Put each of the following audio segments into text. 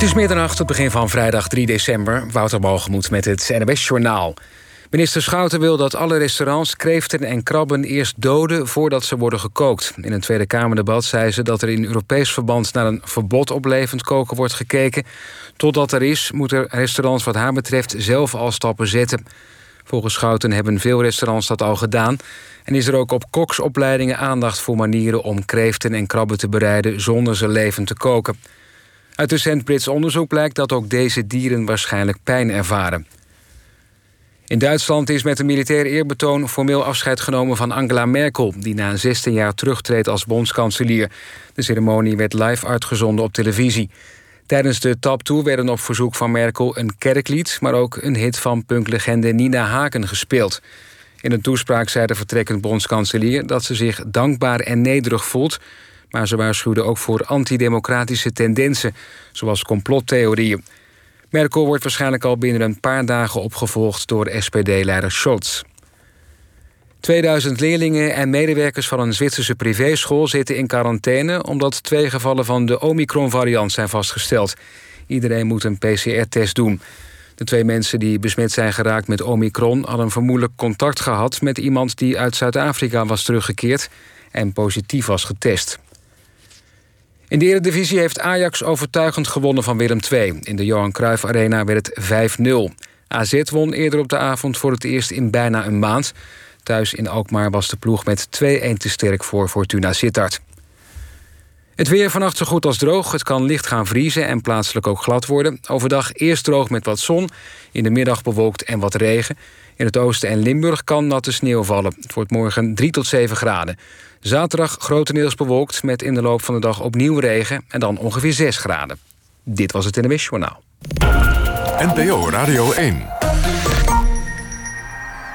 Het is middernacht, het begin van vrijdag 3 december. Wouter Balgemoed met het NWS-journaal. Minister Schouten wil dat alle restaurants kreeften en krabben eerst doden voordat ze worden gekookt. In een Tweede Kamerdebat zei ze dat er in Europees verband naar een verbod op levend koken wordt gekeken. Totdat er is, moeten restaurants wat haar betreft zelf al stappen zetten. Volgens Schouten hebben veel restaurants dat al gedaan. En is er ook op koksopleidingen aandacht voor manieren om kreeften en krabben te bereiden zonder ze levend te koken. Uit recent Brits onderzoek blijkt dat ook deze dieren waarschijnlijk pijn ervaren. In Duitsland is met een militair eerbetoon formeel afscheid genomen van Angela Merkel, die na 16 jaar terugtreedt als bondskanselier. De ceremonie werd live uitgezonden op televisie. Tijdens de taptoe werden op verzoek van Merkel een kerklied, maar ook een hit van punklegende Nina Haken gespeeld. In een toespraak zei de vertrekkend bondskanselier dat ze zich dankbaar en nederig voelt, maar ze waarschuwde ook voor antidemocratische tendensen, zoals complottheorieën. Merkel wordt waarschijnlijk al binnen een paar dagen opgevolgd door SPD-leider Scholz. 2000 leerlingen en medewerkers van een Zwitserse privéschool zitten in quarantaine omdat twee gevallen van de Omicron-variant zijn vastgesteld. Iedereen moet een PCR-test doen. De twee mensen die besmet zijn geraakt met Omicron hadden vermoedelijk contact gehad met iemand die uit Zuid-Afrika was teruggekeerd en positief was getest. In de Eredivisie heeft Ajax overtuigend gewonnen van Willem II. In de Johan Cruijff Arena werd het 5-0. AZ won eerder op de avond voor het eerst in bijna een maand. Thuis in Alkmaar was de ploeg met 2-1 te sterk voor Fortuna Sittard. Het weer vannacht zo goed als droog. Het kan licht gaan vriezen en plaatselijk ook glad worden. Overdag eerst droog met wat zon. In de middag bewolkt en wat regen. In het oosten en Limburg kan natte sneeuw vallen. Het wordt morgen 3 tot 7 graden. Zaterdag grotendeels bewolkt met in de loop van de dag opnieuw regen... en dan ongeveer 6 graden. Dit was het NWS Journaal. NPO Radio 1.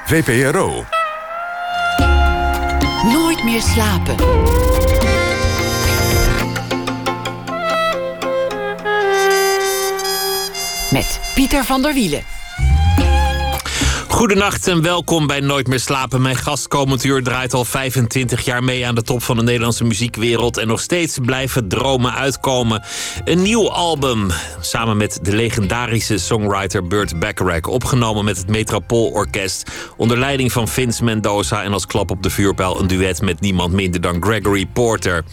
VPRO. Nooit meer slapen. Met Pieter van der Wielen. Goedenacht en welkom bij Nooit meer slapen. Mijn gast uur draait al 25 jaar mee aan de top van de Nederlandse muziekwereld. En nog steeds blijven dromen uitkomen. Een nieuw album samen met de legendarische songwriter Burt Bacharach. Opgenomen met het Metropool Orkest. Onder leiding van Vince Mendoza. En als klap op de vuurpijl een duet met niemand minder dan Gregory Porter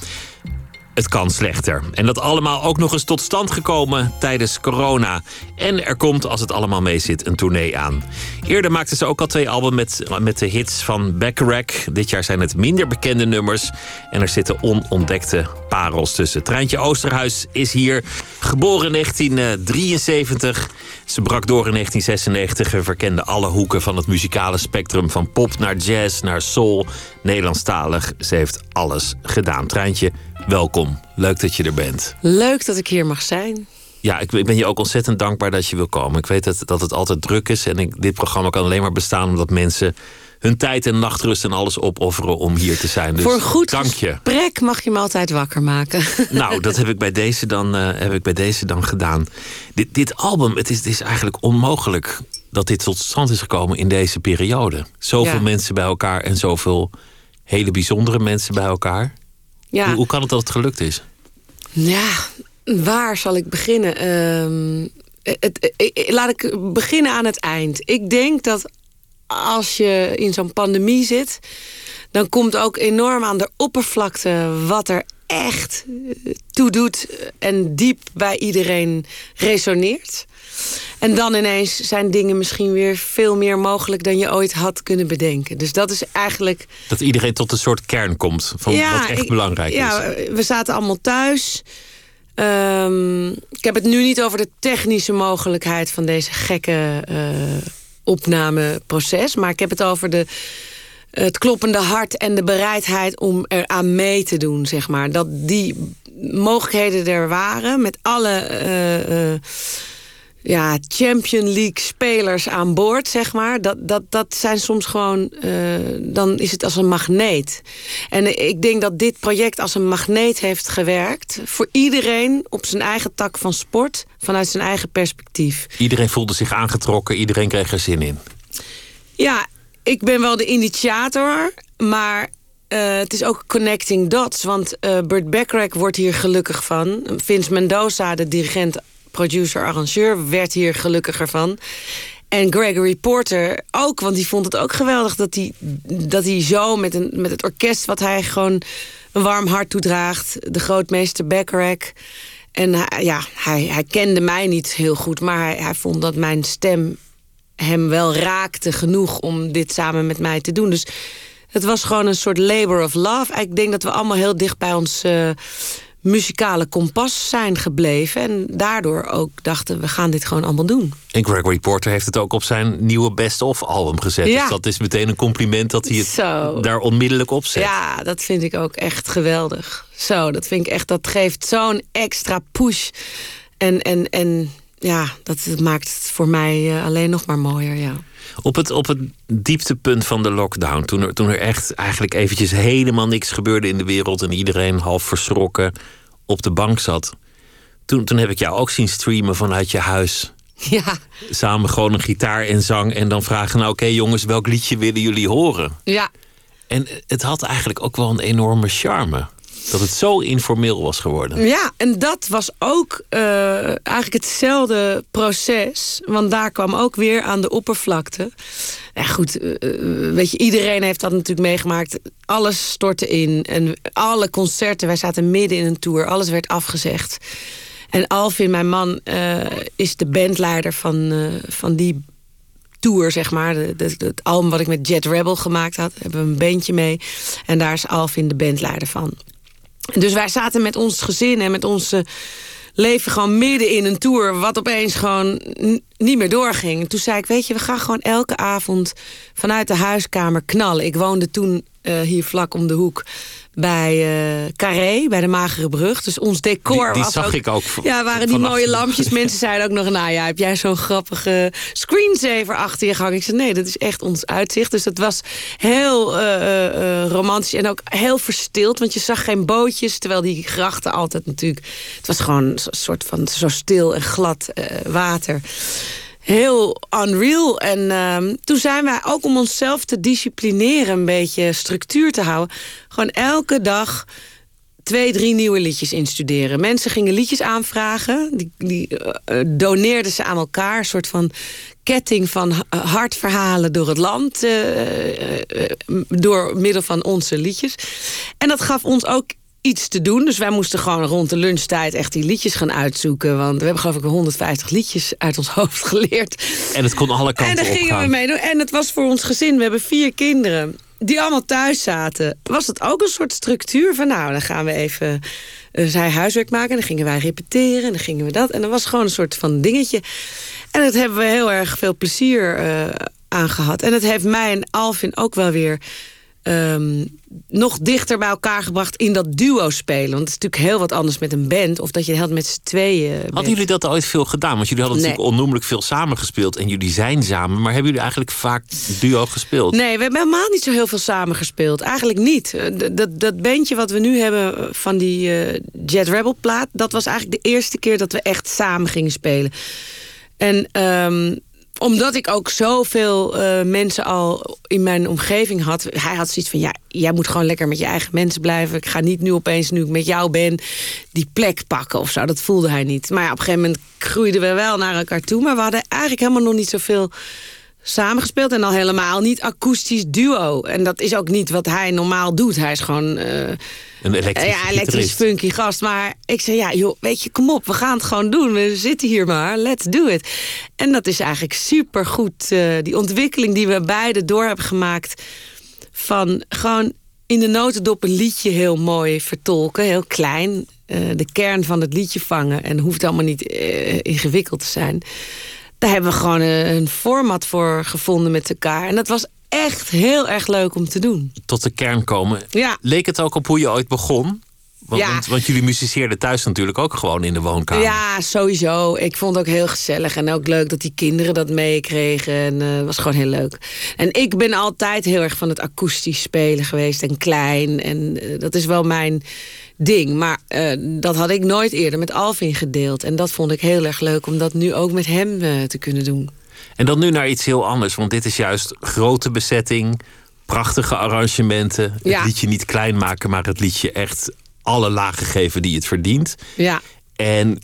het kan slechter. En dat allemaal ook nog eens tot stand gekomen tijdens corona. En er komt, als het allemaal mee zit, een tournee aan. Eerder maakten ze ook al twee albums met, met de hits van Bacharach. Dit jaar zijn het minder bekende nummers. En er zitten onontdekte parels tussen. Treintje Oosterhuis is hier, geboren in 1973. Ze brak door in 1996 en verkende alle hoeken van het muzikale spectrum. Van pop naar jazz naar soul, Nederlandstalig. Ze heeft alles gedaan. Treintje, welkom. Leuk dat je er bent. Leuk dat ik hier mag zijn. Ja, ik ben je ook ontzettend dankbaar dat je wil komen. Ik weet dat, dat het altijd druk is en ik, dit programma kan alleen maar bestaan omdat mensen hun tijd en nachtrust en alles opofferen om hier te zijn. Dus Voor een goed dank je. gesprek mag je me altijd wakker maken. Nou, dat heb ik bij deze dan, eh, heb ik bij deze dan gedaan. Dit, dit album, het is, het is eigenlijk onmogelijk dat dit tot stand is gekomen in deze periode. Zoveel Ja. mensen bij elkaar en zoveel hele bijzondere mensen bij elkaar. Ja, Hoe, hoe kan het dat het gelukt is? ja waar zal ik beginnen? Ehm, het, eh, laat ik beginnen aan het eind. Ik denk dat als je in zo'n pandemie zit... dan komt ook enorm aan de oppervlakte wat er echt eh, toe doet... en diep bij iedereen resoneert. En dan ineens zijn dingen misschien weer veel meer mogelijk... dan je ooit had kunnen bedenken. Dus dat is eigenlijk... Dat iedereen tot een soort kern komt van wat echt ik- belangrijk ja, is. we zaten allemaal thuis. Ehm, ik heb het nu niet over de technische mogelijkheid van deze gekke eh, opnameproces. Maar ik heb het over de, het kloppende hart en de bereidheid om eraan mee te doen, zeg maar. Dat die mogelijkheden er waren met alle eh, eh, ja, Champion League spelers aan boord, zeg maar. Dat, dat, dat zijn soms gewoon... eh, dan is het als een magneet. En ik denk dat dit project als een magneet heeft gewerkt... voor iedereen op zijn eigen tak van sport... vanuit zijn eigen perspectief. Iedereen voelde zich aangetrokken, iedereen kreeg er zin in. Ja, ik ben wel de initiator, maar eh, het is ook connecting dots. Want eh Burt Bacharach wordt hier gelukkig van. Vince Mendoza, de dirigent, producer-arrangeur, werd hier gelukkiger van. En Gregory Porter ook, want die vond het ook geweldig... dat hij, dat hij zo met, een, met het orkest wat hij gewoon een warm hart toedraagt... de grootmeester Bacharach... En hij, ja, hij, hij kende mij niet heel goed, maar hij, hij vond dat mijn stem hem wel raakte genoeg om dit samen met mij te doen. Dus het was gewoon een soort labor of love. Ik denk dat we allemaal heel dicht bij ons uh, muzikale kompas zijn gebleven. En daardoor ook dachten, we gaan dit gewoon allemaal doen. En Gregory Porter heeft het ook op zijn nieuwe best-of album gezet. Ja. Dus dat is meteen een compliment dat hij het Zo. daar onmiddellijk op zet. Ja, dat vind ik ook echt geweldig. Zo, dat vind ik echt, dat geeft zo'n extra push. En, en, en ja, dat, maakt het voor mij uh, alleen nog maar mooier, ja. Op het, op het dieptepunt van de lockdown, toen er, toen er echt eigenlijk eventjes helemaal niks gebeurde in de wereld en iedereen half verschrokken op de bank zat. Toen, toen heb ik jou ook zien streamen vanuit je huis. Ja. Samen gewoon een gitaar en zang en dan vragen: Nou, oké jongens, welk liedje willen jullie horen? Ja. En het had eigenlijk ook wel een enorme charme. Dat het zo informeel was geworden. Ja, en dat was ook uh, eigenlijk hetzelfde proces. Want daar kwam ook weer aan de oppervlakte. Ja, goed, uh, weet je, iedereen heeft dat natuurlijk meegemaakt. Alles stortte in. En alle concerten, wij zaten midden in een tour. Alles werd afgezegd. En Alvin, mijn man, is de bandleider van, van die tour, zeg maar. Het album wat ik met Jet Rebel gemaakt had. Hebben we een bandje mee. En daar is Alvin de bandleider van. Dus wij zaten met ons gezin en met onze leven gewoon midden in een tour... wat opeens gewoon niet meer doorging. Toen zei ik, weet je, we gaan gewoon elke avond... vanuit de huiskamer knallen. Ik woonde toen uh, hier vlak om de hoek bij uh, Carré, bij de Magere Brug. Dus ons decor die, die was zag ook, ik ook Ja, waren die mooie lampjes. Mensen zeiden ook nog, nou ja, heb jij zo'n grappige screensaver achter je gehangen? Ik zei, nee, dat is echt ons uitzicht. Dus dat was heel uh, uh, romantisch en ook heel verstild. Want je zag geen bootjes, terwijl die grachten altijd natuurlijk... Het was gewoon een soort van zo stil en glad water heel unreal. En uh, toen zijn wij ook om onszelf te disciplineren... een beetje structuur te houden... gewoon elke dag twee, drie nieuwe liedjes instuderen. Mensen gingen liedjes aanvragen. Die, die uh, doneerden ze aan elkaar. Een soort van ketting van hartverhalen door het land. Door middel van onze liedjes. En dat gaf ons ook iets te doen. Dus wij moesten gewoon rond de lunchtijd echt die liedjes gaan uitzoeken. Want we hebben geloof ik 150 liedjes uit ons hoofd geleerd. En het kon alle kanten op En daar gingen we mee doen. En het was voor ons gezin. We hebben vier kinderen die allemaal thuis zaten. Was het ook een soort structuur van... nou, dan gaan we even uh, zij huiswerk maken. En dan gingen wij repeteren. En dan gingen we dat. En dat was gewoon een soort van dingetje. En dat hebben we heel erg veel plezier uh, aan gehad. En het heeft mij en Alvin ook wel weer um, nog dichter bij elkaar gebracht in dat duo spelen. Want het is natuurlijk heel wat anders met een band... of dat je het met z'n tweeën bent. Hadden jullie dat ooit veel gedaan? Want jullie hadden nee. natuurlijk onnoemelijk veel samengespeeld... en jullie zijn samen. Maar hebben jullie eigenlijk vaak duo gespeeld? Nee, we hebben helemaal niet zo heel veel samengespeeld. Eigenlijk niet. Dat, dat bandje wat we nu hebben van die uh, Jet Rebel plaat... dat was eigenlijk de eerste keer dat we echt samen gingen spelen. En... Um, omdat ik ook zoveel uh, mensen al in mijn omgeving had. Hij had zoiets van, ja, jij moet gewoon lekker met je eigen mensen blijven. Ik ga niet nu opeens, nu ik met jou ben, die plek pakken of zo. Dat voelde hij niet. Maar ja, op een gegeven moment groeiden we wel naar elkaar toe. Maar we hadden eigenlijk helemaal nog niet zoveel samengespeeld. En al helemaal niet akoestisch duo. En dat is ook niet wat hij normaal doet. Hij is gewoon... Uh, een elektrisch, ja, elektrisch funky gast. Maar ik zei, ja, joh, weet je, kom op, we gaan het gewoon doen. We zitten hier maar, let's do it. En dat is eigenlijk supergoed. Uh, die ontwikkeling die we beide door hebben gemaakt... van gewoon in de notendop een liedje heel mooi vertolken. Heel klein. Uh, de kern van het liedje vangen. En hoeft allemaal niet ingewikkeld te zijn. Daar hebben we gewoon een format voor gevonden met elkaar. En dat was echt heel erg leuk om te doen. Tot de kern komen. Ja. Leek het ook op hoe je ooit begon? Want, Ja. want, want jullie muziceerden thuis natuurlijk ook gewoon in de woonkamer. Ja, sowieso. Ik vond het ook heel gezellig. En ook leuk dat die kinderen dat meekregen. En eh, het was gewoon heel leuk. En ik ben altijd heel erg van het akoestisch spelen geweest. En klein. En eh, dat is wel mijn ding. Maar eh, dat had ik nooit eerder met Alvin gedeeld. En dat vond ik heel erg leuk om dat nu ook met hem eh, te kunnen doen. En dan nu naar iets heel anders. Want dit is juist grote bezetting, prachtige arrangementen. Het Ja. liedje niet klein maken, maar het liedje echt alle lagen geven die het verdient. Ja, En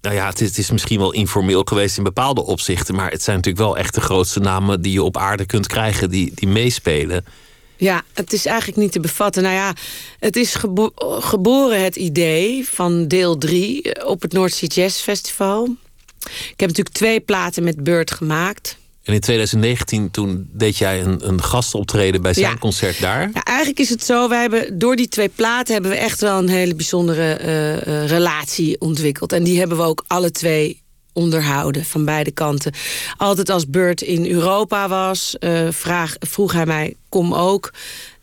nou ja, het is, het is, misschien wel informeel geweest in bepaalde opzichten. Maar het zijn natuurlijk wel echt de grootste namen die je op aarde kunt krijgen die, die meespelen. Ja, het is eigenlijk niet te bevatten. Nou ja, het is geboren het idee van deel 3 op het North Sea Jazz Festival. Ik heb natuurlijk twee platen met Beurt gemaakt. En in 2019 toen deed jij een, een gastoptreden bij zijn concert daar. Ja, eigenlijk is het zo, wij hebben, door die twee platen hebben we echt wel een hele bijzondere uh, relatie ontwikkeld. En die hebben we ook alle twee onderhouden van beide kanten. Altijd als Bert in Europa was, uh, vraag, vroeg hij mij, kom ook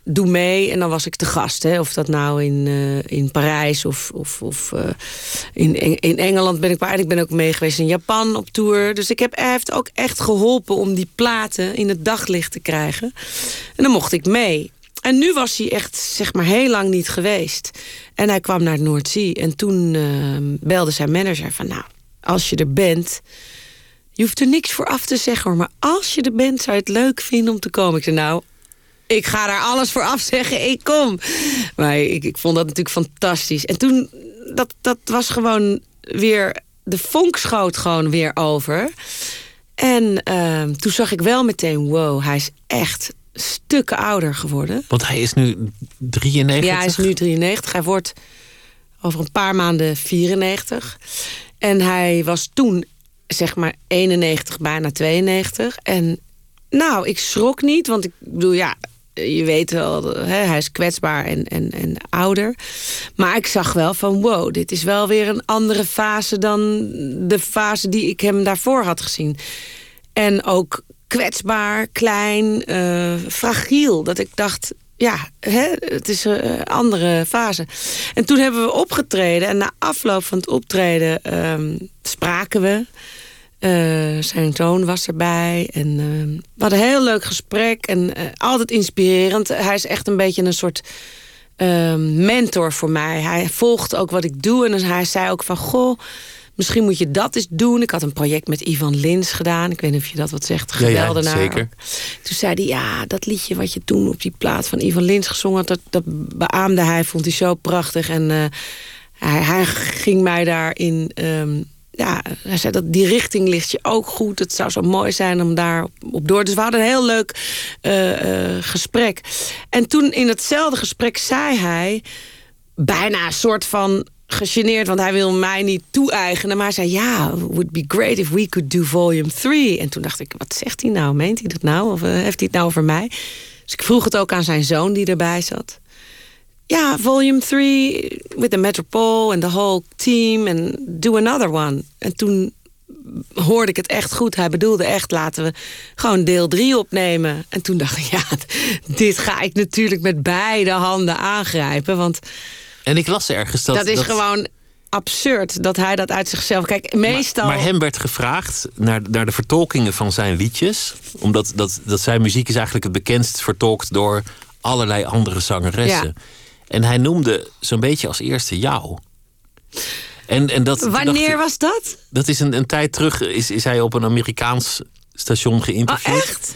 doe mee en dan was ik te gast. Hè. Of dat nou in, uh, in Parijs of, of, of uh, in, in Engeland ben ik maar. Ik ben ook mee geweest in Japan op tour. Dus ik heb, hij heeft ook echt geholpen om die platen in het daglicht te krijgen. En dan mocht ik mee. En nu was hij echt, zeg maar, heel lang niet geweest. En hij kwam naar het Noordzee. En toen belde zijn manager van... nou, als je er bent... Je hoeft er niks voor af te zeggen hoor. Maar als je er bent, zou je het leuk vinden om te komen. Ik zei, nou, ik ga daar alles voor afzeggen, ik kom. Maar ik, ik vond dat natuurlijk fantastisch. En toen, dat, dat was gewoon weer... De vonk schoot gewoon weer over. En uh, toen zag ik wel meteen, wow, hij is echt stukken ouder geworden. Want hij is nu 93? Ja, hij is nu 93. Hij wordt over een paar maanden 94. En hij was toen, zeg maar, 91, bijna 92. En nou, ik schrok niet, want ik bedoel, ja, je weet wel, hè, hij is kwetsbaar en, en, en ouder. Maar ik zag wel van wow, dit is wel weer een andere fase dan de fase die ik hem daarvoor had gezien. En ook kwetsbaar, klein, uh, fragiel. Dat ik dacht, ja, hè, het is een andere fase. En toen hebben we opgetreden en na afloop van het optreden um, spraken we. Uh, zijn zoon was erbij. En uh, we hadden een heel leuk gesprek. En uh, altijd inspirerend. Hij is echt een beetje een soort ehm, mentor voor mij. Hij volgt ook wat ik doe. En hij zei ook van... Goh, misschien moet je dat eens doen. Ik had een project met Ivan Lins gedaan. Ik weet niet of je dat wat zegt. Geweldenaar. Ja, ja, zeker. Toen zei hij, ja, dat liedje wat je toen op die plaat van Ivan Lins gezongen had... dat, dat beaamde hij, vond hij zo prachtig. En hij, hij, ging mij daarin... Um, ja, hij zei dat die richting ligt je ook goed. Het zou zo mooi zijn om daar op door. Dus we hadden een heel leuk uh, uh, gesprek. En toen in hetzelfde gesprek zei hij... bijna een soort van gegeneerd, want hij wil mij niet toe-eigenen. Maar hij zei, ja, would be great if we could do volume 3. En toen dacht ik, wat zegt hij nou? Meent hij dat nou? Of uh, heeft hij het nou over mij? Dus ik vroeg het ook aan zijn zoon die erbij zat ja, volume 3 with the Metropole and the whole team and do another one. En toen hoorde ik het echt goed. Hij bedoelde echt, laten we gewoon deel 3 opnemen. En toen dacht ik, ja, dit ga ik natuurlijk met beide handen aangrijpen. Want en ik las ergens dat... Dat is gewoon absurd dat hij dat uit zichzelf... Kijk, meestal... Maar, maar, hem werd gevraagd naar, naar de vertolkingen van zijn liedjes. Omdat dat, dat zijn muziek is eigenlijk het bekendst vertolkt door allerlei andere zangeressen. Ja. En hij noemde zo'n beetje als eerste jou. En, en dat, Wanneer was dat? Dat is een, een tijd terug, is, is hij op een Amerikaans station geïnterviewd. Oh, echt?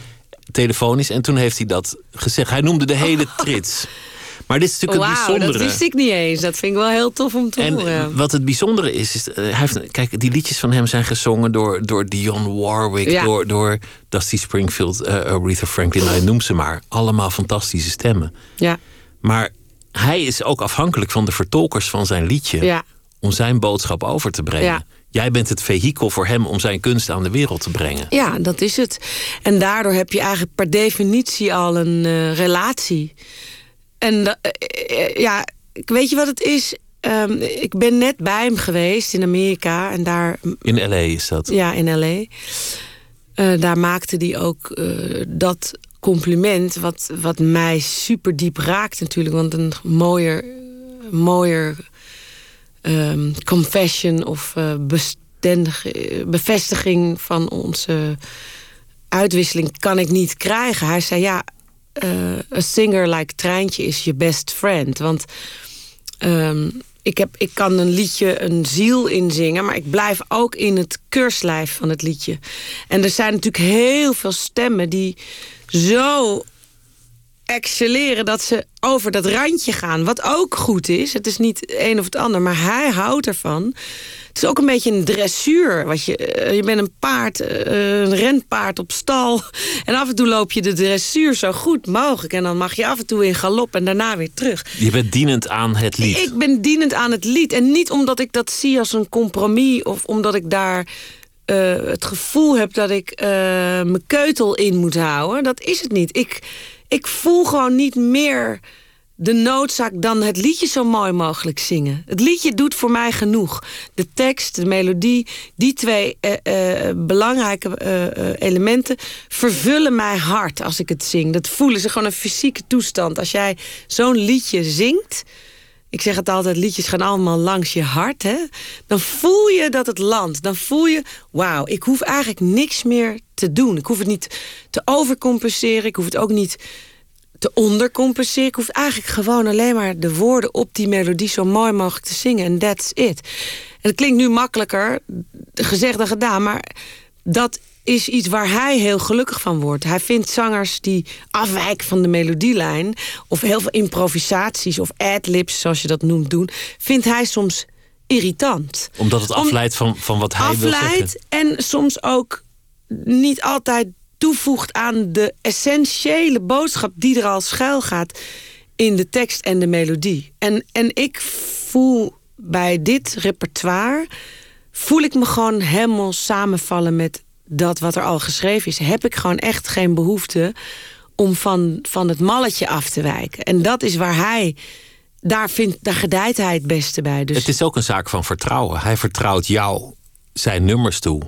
Telefonisch. En toen heeft hij dat gezegd. Hij noemde de hele oh. Maar dit is natuurlijk het bijzondere. dat wist ik niet eens. Dat vind ik wel heel tof om te en horen. Wat het bijzondere is, is hij heeft, kijk, die liedjes van hem zijn gezongen door, door Dionne Warwick, door, door Dusty Springfield, uh, Aretha Franklin, nou, noem ze maar. Allemaal fantastische stemmen. Ja. Maar hij is ook afhankelijk van de vertolkers van zijn liedje. Ja. Om zijn boodschap over te brengen. Ja. Jij bent het vehikel voor hem om zijn kunst aan de wereld te brengen. Ja, dat is het. En daardoor heb je eigenlijk per definitie al een uh, relatie. En uh, ja, weet je wat het is? Um, ik ben net bij hem geweest in Amerika. En daar, in L.A. is dat? Ja, in L.A. Uh, daar maakte hij ook dat compliment wat, wat mij super diep raakt natuurlijk. Want een mooier, mooier um, confession of uh, bestendige, bevestiging van onze uitwisseling kan ik niet krijgen. Hij zei ja, uh, a singer like Treintje is je best friend. Want um, ik, heb, ik kan een liedje een ziel inzingen... maar ik blijf ook in het keurslijf van het liedje. En er zijn natuurlijk heel veel stemmen die zo excelleren dat ze over dat randje gaan. Wat ook goed is. Het is niet het een of het ander, maar hij houdt ervan. Het is ook een beetje een dressuur. Wat je, eh, je bent een paard, uh, een renpaard op stal. En af en toe loop je de dressuur zo goed mogelijk. En dan mag je af en toe in galop en daarna weer terug. Je bent dienend aan het lied. Ik ben dienend aan het lied. En niet omdat ik dat zie als een compromis... of omdat ik daar uh, het gevoel heb dat ik mijn keutel in moet houden. Dat is het niet. Ik, ik voel gewoon niet meer de noodzaak dan het liedje zo mooi mogelijk zingen. Het liedje doet voor mij genoeg. De tekst, de melodie, die twee uh, uh, belangrijke uh, elementen vervullen mij hard als ik het zing. Dat voelen ze gewoon een fysieke toestand. Als jij zo'n liedje zingt, ik zeg het altijd, liedjes gaan allemaal langs je hart. Hè? Dan voel je dat het landt. Dan voel je, wauw, ik hoef eigenlijk niks meer te doen. Ik hoef het niet te overcompenseren. Ik hoef het ook niet te ondercompenseren. Ik hoef eigenlijk gewoon alleen maar de woorden op die melodie zo mooi mogelijk te zingen. En that's it. En het klinkt nu makkelijker gezegd dan gedaan, maar dat is iets waar hij heel gelukkig van wordt. Hij vindt zangers die afwijken van de melodielijn... of heel veel improvisaties of ad-libs, zoals je dat noemt, doen... vindt hij soms irritant. Omdat het afleidt van, van wat hij wil zeggen? Afleidt en soms ook niet altijd toevoegt aan de essentiële boodschap... die er al schuil gaat in de tekst en de melodie. En, en ik voel bij dit repertoire... voel ik me gewoon helemaal samenvallen met dat wat er al geschreven is, heb ik gewoon echt geen behoefte om van, van het malletje af te wijken. En dat is waar hij. Daar, vindt, daar gedijt hij het beste bij. Dus... Het is ook een zaak van vertrouwen. Hij vertrouwt jou zijn nummers toe.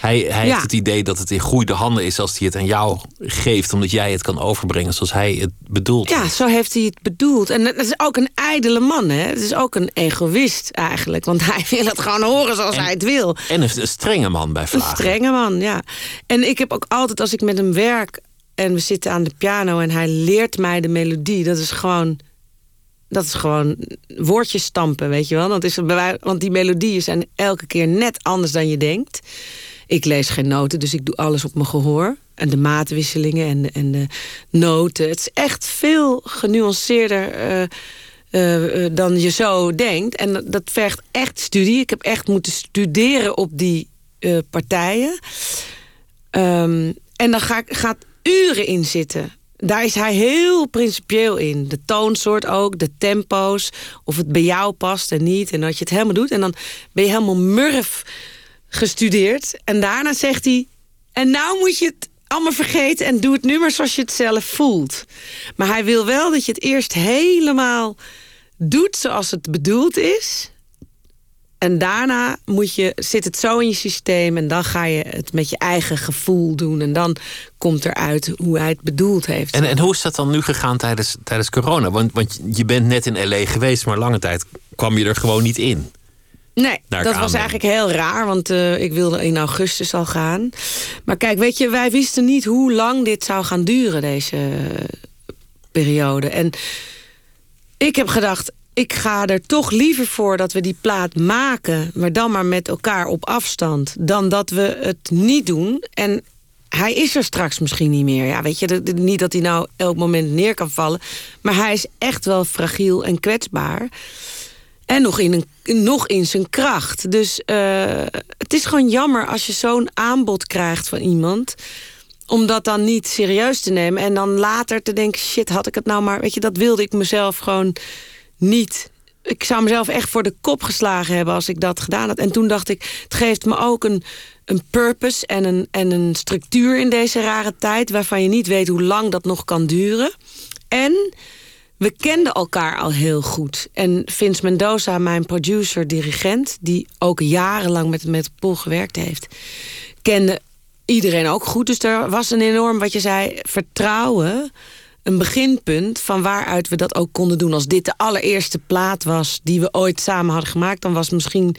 Hij, hij heeft het idee dat het in goede handen is als hij het aan jou geeft, omdat jij het kan overbrengen zoals hij het bedoelt. Ja, zo heeft hij het bedoeld. En dat is ook een ijdele man, hè? Het is ook een egoïst eigenlijk, want hij wil het gewoon horen zoals hij het wil. En een, strenge man bij. Een strenge man, ja. En ik heb ook altijd, als ik met hem werk en we zitten aan de piano en hij leert mij de melodie, dat is gewoon dat is gewoon woordjes stampen, weet je wel. Dat is, want die melodieën zijn elke keer net anders dan je denkt. Ik lees geen noten, dus ik doe alles op mijn gehoor. En de maatwisselingen en de, en de noten. Het is echt veel genuanceerder uh, uh, dan je zo denkt. En dat vergt echt studie. Ik heb echt moeten studeren op die partijen. Um, en dan ga, gaat uren in zitten daar is hij heel principieel in. De toonsoort ook, de tempo's, of het bij jou past en niet. En dat je het helemaal doet. En dan ben je helemaal murf gestudeerd. En daarna zegt hij... En nou moet je het allemaal vergeten en doe het nummer zoals je het zelf voelt. Maar hij wil wel dat je het eerst helemaal doet zoals het bedoeld is. En daarna moet je, zit het zo in je systeem en dan ga je het met je eigen gevoel doen. En dan komt eruit hoe hij het bedoeld heeft. En, en hoe is dat dan nu gegaan tijdens, tijdens corona? Want, want je bent net in L.A. geweest, maar lange tijd kwam je er gewoon niet in. Nee, dat was eigenlijk heel raar, want uh, ik wilde in augustus al gaan. Maar kijk, weet je, wij wisten niet hoe lang dit zou gaan duren, deze periode. En ik heb gedacht, ik ga er toch liever voor dat we die plaat maken... maar dan maar met elkaar op afstand... dan dat we het niet doen. En hij is er straks misschien niet meer. Ja, weet je, niet dat hij nou elk moment neer kan vallen... maar hij is echt wel fragiel en kwetsbaar... En nog in, een, nog in zijn kracht. Dus uh, het is gewoon jammer als je zo'n aanbod krijgt van iemand om dat dan niet serieus te nemen. En dan later te denken, shit, had ik het nou maar... Weet je, dat wilde ik mezelf gewoon niet. Ik zou mezelf echt voor de kop geslagen hebben als ik dat gedaan had. En toen dacht ik, het geeft me ook een, een purpose en een, en een structuur in deze rare tijd... waarvan je niet weet hoe lang dat nog kan duren. En we kenden elkaar al heel goed. En Vince Mendoza, mijn producer, dirigent... die ook jarenlang met, met Paul gewerkt heeft... kende iedereen ook goed. Dus er was een enorm, wat je zei, vertrouwen een beginpunt van waaruit we dat ook konden doen. Als dit de allereerste plaat was die we ooit samen hadden gemaakt... dan was misschien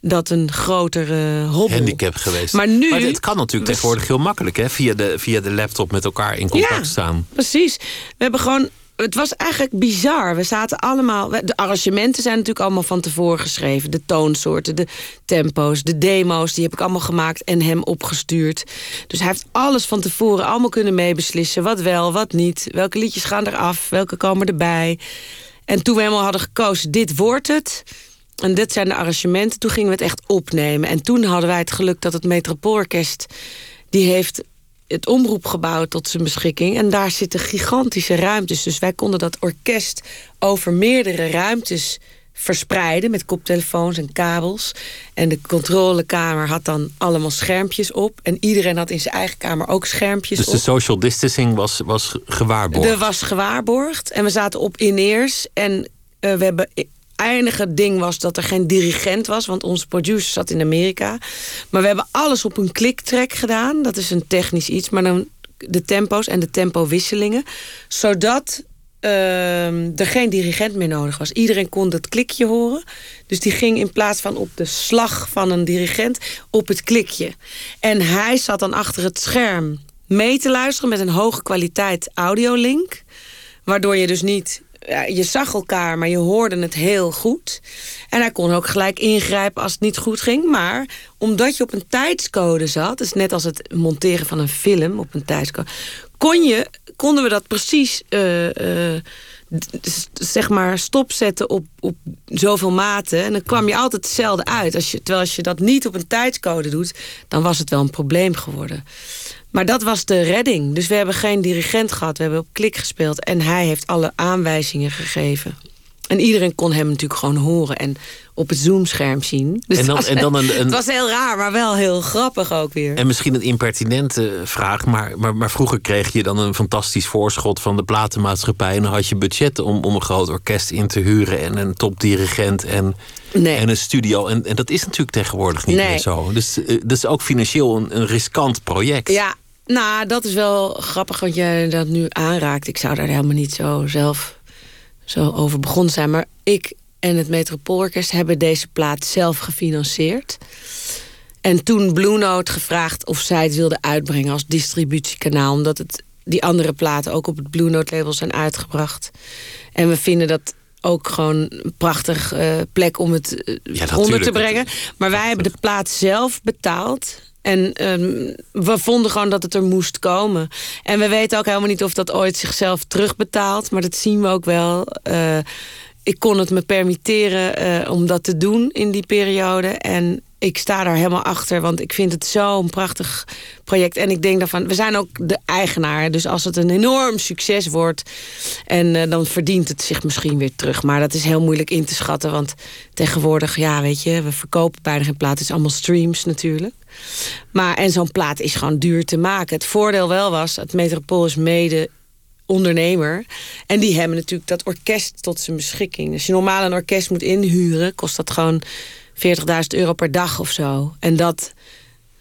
dat een grotere hobbel. Handicap geweest. Maar nu... Maar het kan natuurlijk tegenwoordig heel makkelijk, hè? Via de, via de laptop met elkaar in contact ja, staan. precies. We hebben gewoon het was eigenlijk bizar. We zaten allemaal. De arrangementen zijn natuurlijk allemaal van tevoren geschreven. De toonsoorten, de tempo's, de demo's, die heb ik allemaal gemaakt en hem opgestuurd. Dus hij heeft alles van tevoren allemaal kunnen meebeslissen. Wat wel, wat niet. Welke liedjes gaan eraf, welke komen erbij. En toen we helemaal hadden gekozen, dit wordt het. En dit zijn de arrangementen. Toen gingen we het echt opnemen. En toen hadden wij het geluk dat het Metropoolorkest... die heeft het omroepgebouw tot zijn beschikking. En daar zitten gigantische ruimtes. Dus wij konden dat orkest over meerdere ruimtes verspreiden met koptelefoons en kabels. En de controlekamer had dan allemaal schermpjes op. En iedereen had in zijn eigen kamer ook schermpjes dus op. Dus de social distancing was, was gewaarborgd? Er was gewaarborgd. En we zaten op in-ears. En uh, we hebben enige ding was dat er geen dirigent was, want onze producer zat in Amerika. Maar we hebben alles op een kliktrack gedaan. Dat is een technisch iets, maar dan de tempo's en de tempowisselingen. Zodat uh, er geen dirigent meer nodig was. Iedereen kon het klikje horen. Dus die ging in plaats van op de slag van een dirigent op het klikje. En hij zat dan achter het scherm mee te luisteren met een hoge kwaliteit audiolink. Waardoor je dus niet je zag elkaar, maar je hoorde het heel goed. En hij kon ook gelijk ingrijpen als het niet goed ging. Maar omdat je op een tijdscode zat... dus net als het monteren van een film op een tijdscode... Kon je, konden we dat precies... Uh, uh, zeg maar stopzetten op, op zoveel maten. En dan kwam je altijd hetzelfde uit. Als je, terwijl als je dat niet op een tijdscode doet... dan was het wel een probleem geworden. Maar dat was de redding. Dus we hebben geen dirigent gehad. We hebben op klik gespeeld. En hij heeft alle aanwijzingen gegeven. En iedereen kon hem natuurlijk gewoon horen en op het zoomscherm zien. Dus en dan, en dan een, een, Het was heel raar, maar wel heel grappig ook weer. En misschien een impertinente vraag, maar, maar, maar vroeger kreeg je dan een fantastisch voorschot van de platenmaatschappij. En dan had je budget om, om een groot orkest in te huren en een topdirigent en, nee. en een studio. En, en dat is natuurlijk tegenwoordig niet nee. meer zo. Dus uh, dat is ook financieel een, een riskant project. Ja, nou, dat is wel grappig wat jij dat nu aanraakt. Ik zou daar helemaal niet zo zelf zo over begonnen zijn. Maar ik en het Metropoolorkest hebben deze plaat zelf gefinancierd. En toen Blue Note gevraagd of zij het wilde uitbrengen als distributiekanaal. Omdat het, die andere platen ook op het Blue Note label zijn uitgebracht. En we vinden dat ook gewoon een prachtig uh, plek om het uh, ja, onder te brengen. Maar wij hebben de plaat zelf betaald. En um, we vonden gewoon dat het er moest komen. En we weten ook helemaal niet of dat ooit zichzelf terugbetaalt. Maar dat zien we ook wel. Uh, ik kon het me permitteren uh, om dat te doen in die periode. En ik sta daar helemaal achter, want ik vind het zo'n prachtig project. En ik denk daarvan, we zijn ook de eigenaar. Dus als het een enorm succes wordt, en uh, dan verdient het zich misschien weer terug. Maar dat is heel moeilijk in te schatten, want tegenwoordig, ja, weet je, we verkopen bijna geen plaat. Het is allemaal streams natuurlijk. Maar, en zo'n plaat is gewoon duur te maken. Het voordeel wel was, het Metropool is mede ondernemer. En die hebben natuurlijk dat orkest tot zijn beschikking. Als je normaal een orkest moet inhuren, kost dat gewoon 40.000 euro per dag of zo. En dat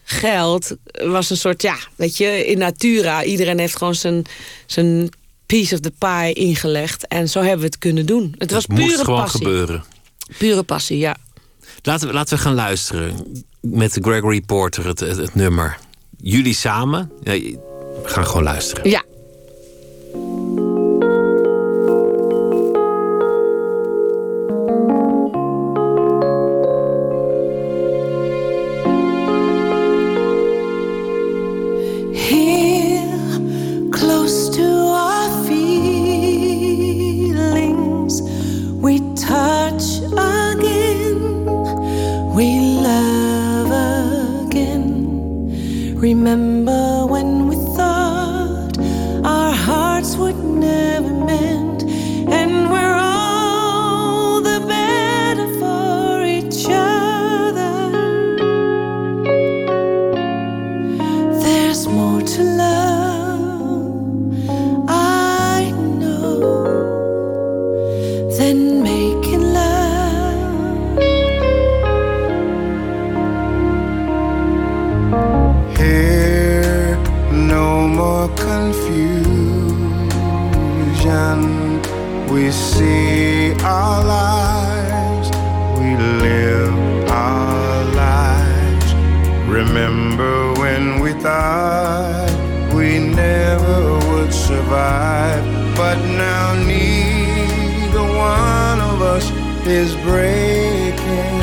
geld was een soort, ja, weet je, in natura. Iedereen heeft gewoon zijn, zijn piece of the pie ingelegd. En zo hebben we het kunnen doen. Het, het was moest pure gewoon passie. gebeuren. Pure passie, ja. Laten we, laten we gaan luisteren met Gregory Porter, het, het, het nummer. Jullie samen. We gaan gewoon luisteren. Ja. Remember We see our lives, we live our lives. Remember when we thought we never would survive, but now neither one of us is breaking.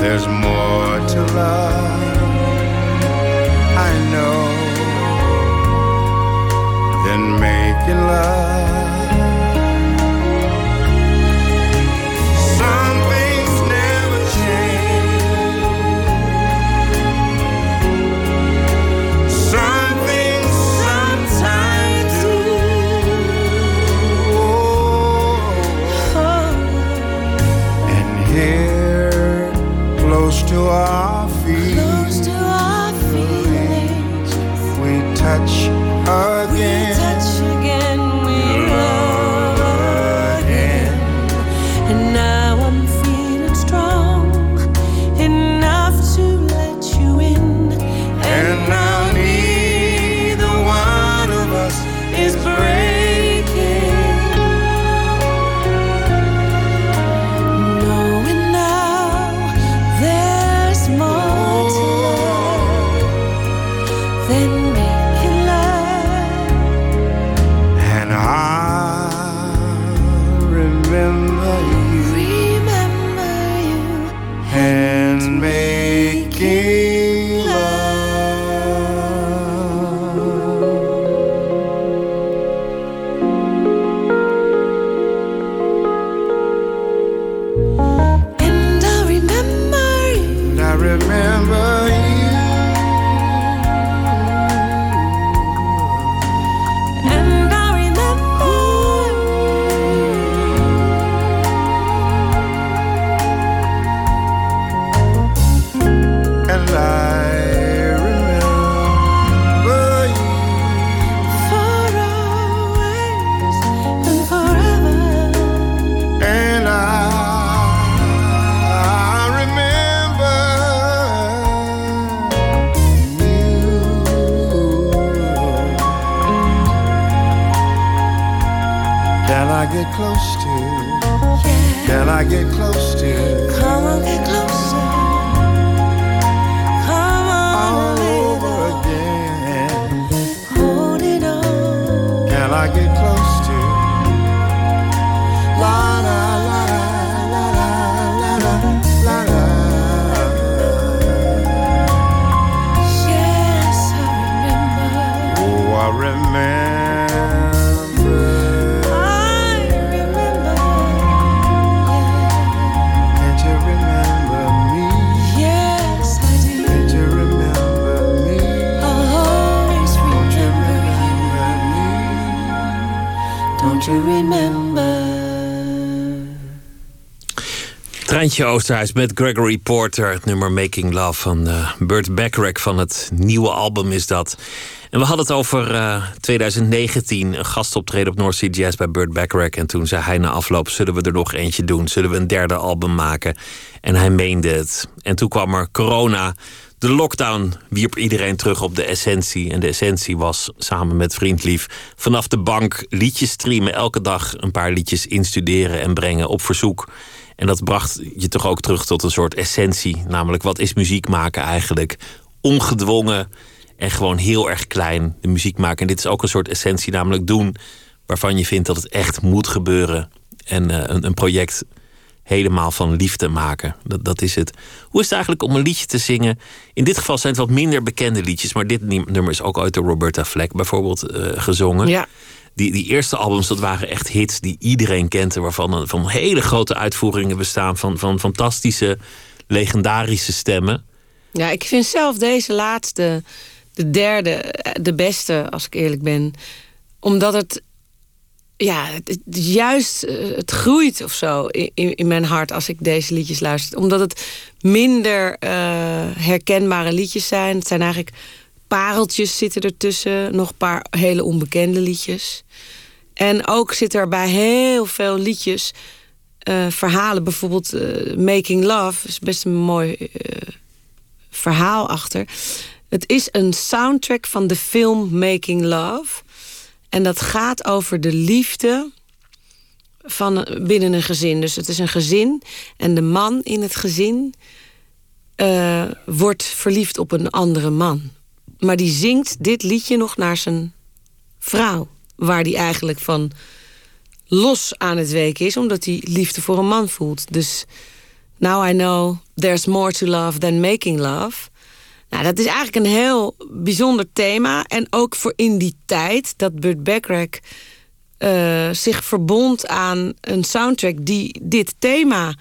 There's more Treintje Oosterhuis met Gregory Porter. Het nummer Making Love van eh, Burt Bacharach van het nieuwe album is dat. En we hadden het over eh, 2019, een gastoptreden op North Sea Jazz bij Burt Bacharach. En toen zei hij na afloop, zullen we er nog eentje doen? Zullen we een derde album maken? En hij meende het. En toen kwam er corona. De lockdown wierp iedereen terug op de essentie. En de essentie was samen met Vriendlief vanaf de bank liedjes streamen. Elke dag een paar liedjes instuderen en brengen op verzoek. En dat bracht je toch ook terug tot een soort essentie. Namelijk, wat is muziek maken eigenlijk? Ongedwongen en gewoon heel erg klein de muziek maken. En dit is ook een soort essentie, namelijk doen waarvan je vindt dat het echt moet gebeuren. En eh, een, een project helemaal van liefde maken. Dat, dat is het. Hoe is het eigenlijk om een liedje te zingen? In dit geval zijn het wat minder bekende liedjes, maar dit nummer is ook uit de Roberta Fleck bijvoorbeeld eh, gezongen. Ja. Die, die eerste albums, dat waren echt hits die iedereen kende. Waarvan van hele grote uitvoeringen bestaan. Van, van fantastische, legendarische stemmen. Ja, ik vind zelf deze laatste, de derde, eh, de beste, als ik eerlijk ben. Omdat het, ja, het, juist, eh, het groeit of zo in, in, mijn hart als ik deze liedjes luister. Omdat het minder eh, herkenbare liedjes zijn. Het zijn eigenlijk pareltjes zitten ertussen. Nog een paar hele onbekende liedjes. En ook zit er bij heel veel liedjes eh, verhalen. Bijvoorbeeld Making Love is best een mooi verhaal achter. Het is een soundtrack van de film Making Love. En dat gaat over de liefde van binnen een gezin. Dus het is een gezin en de man in het gezin eh, wordt verliefd op een andere man. Maar die zingt dit liedje nog naar zijn vrouw, waar die eigenlijk van los aan het weken is, omdat hij liefde voor een man voelt. Dus now I know there's more to love than making love. Nou, dat is eigenlijk een heel bijzonder thema. En ook voor in die tijd dat Burt Bacharach eh, zich verbond aan een soundtrack die dit thema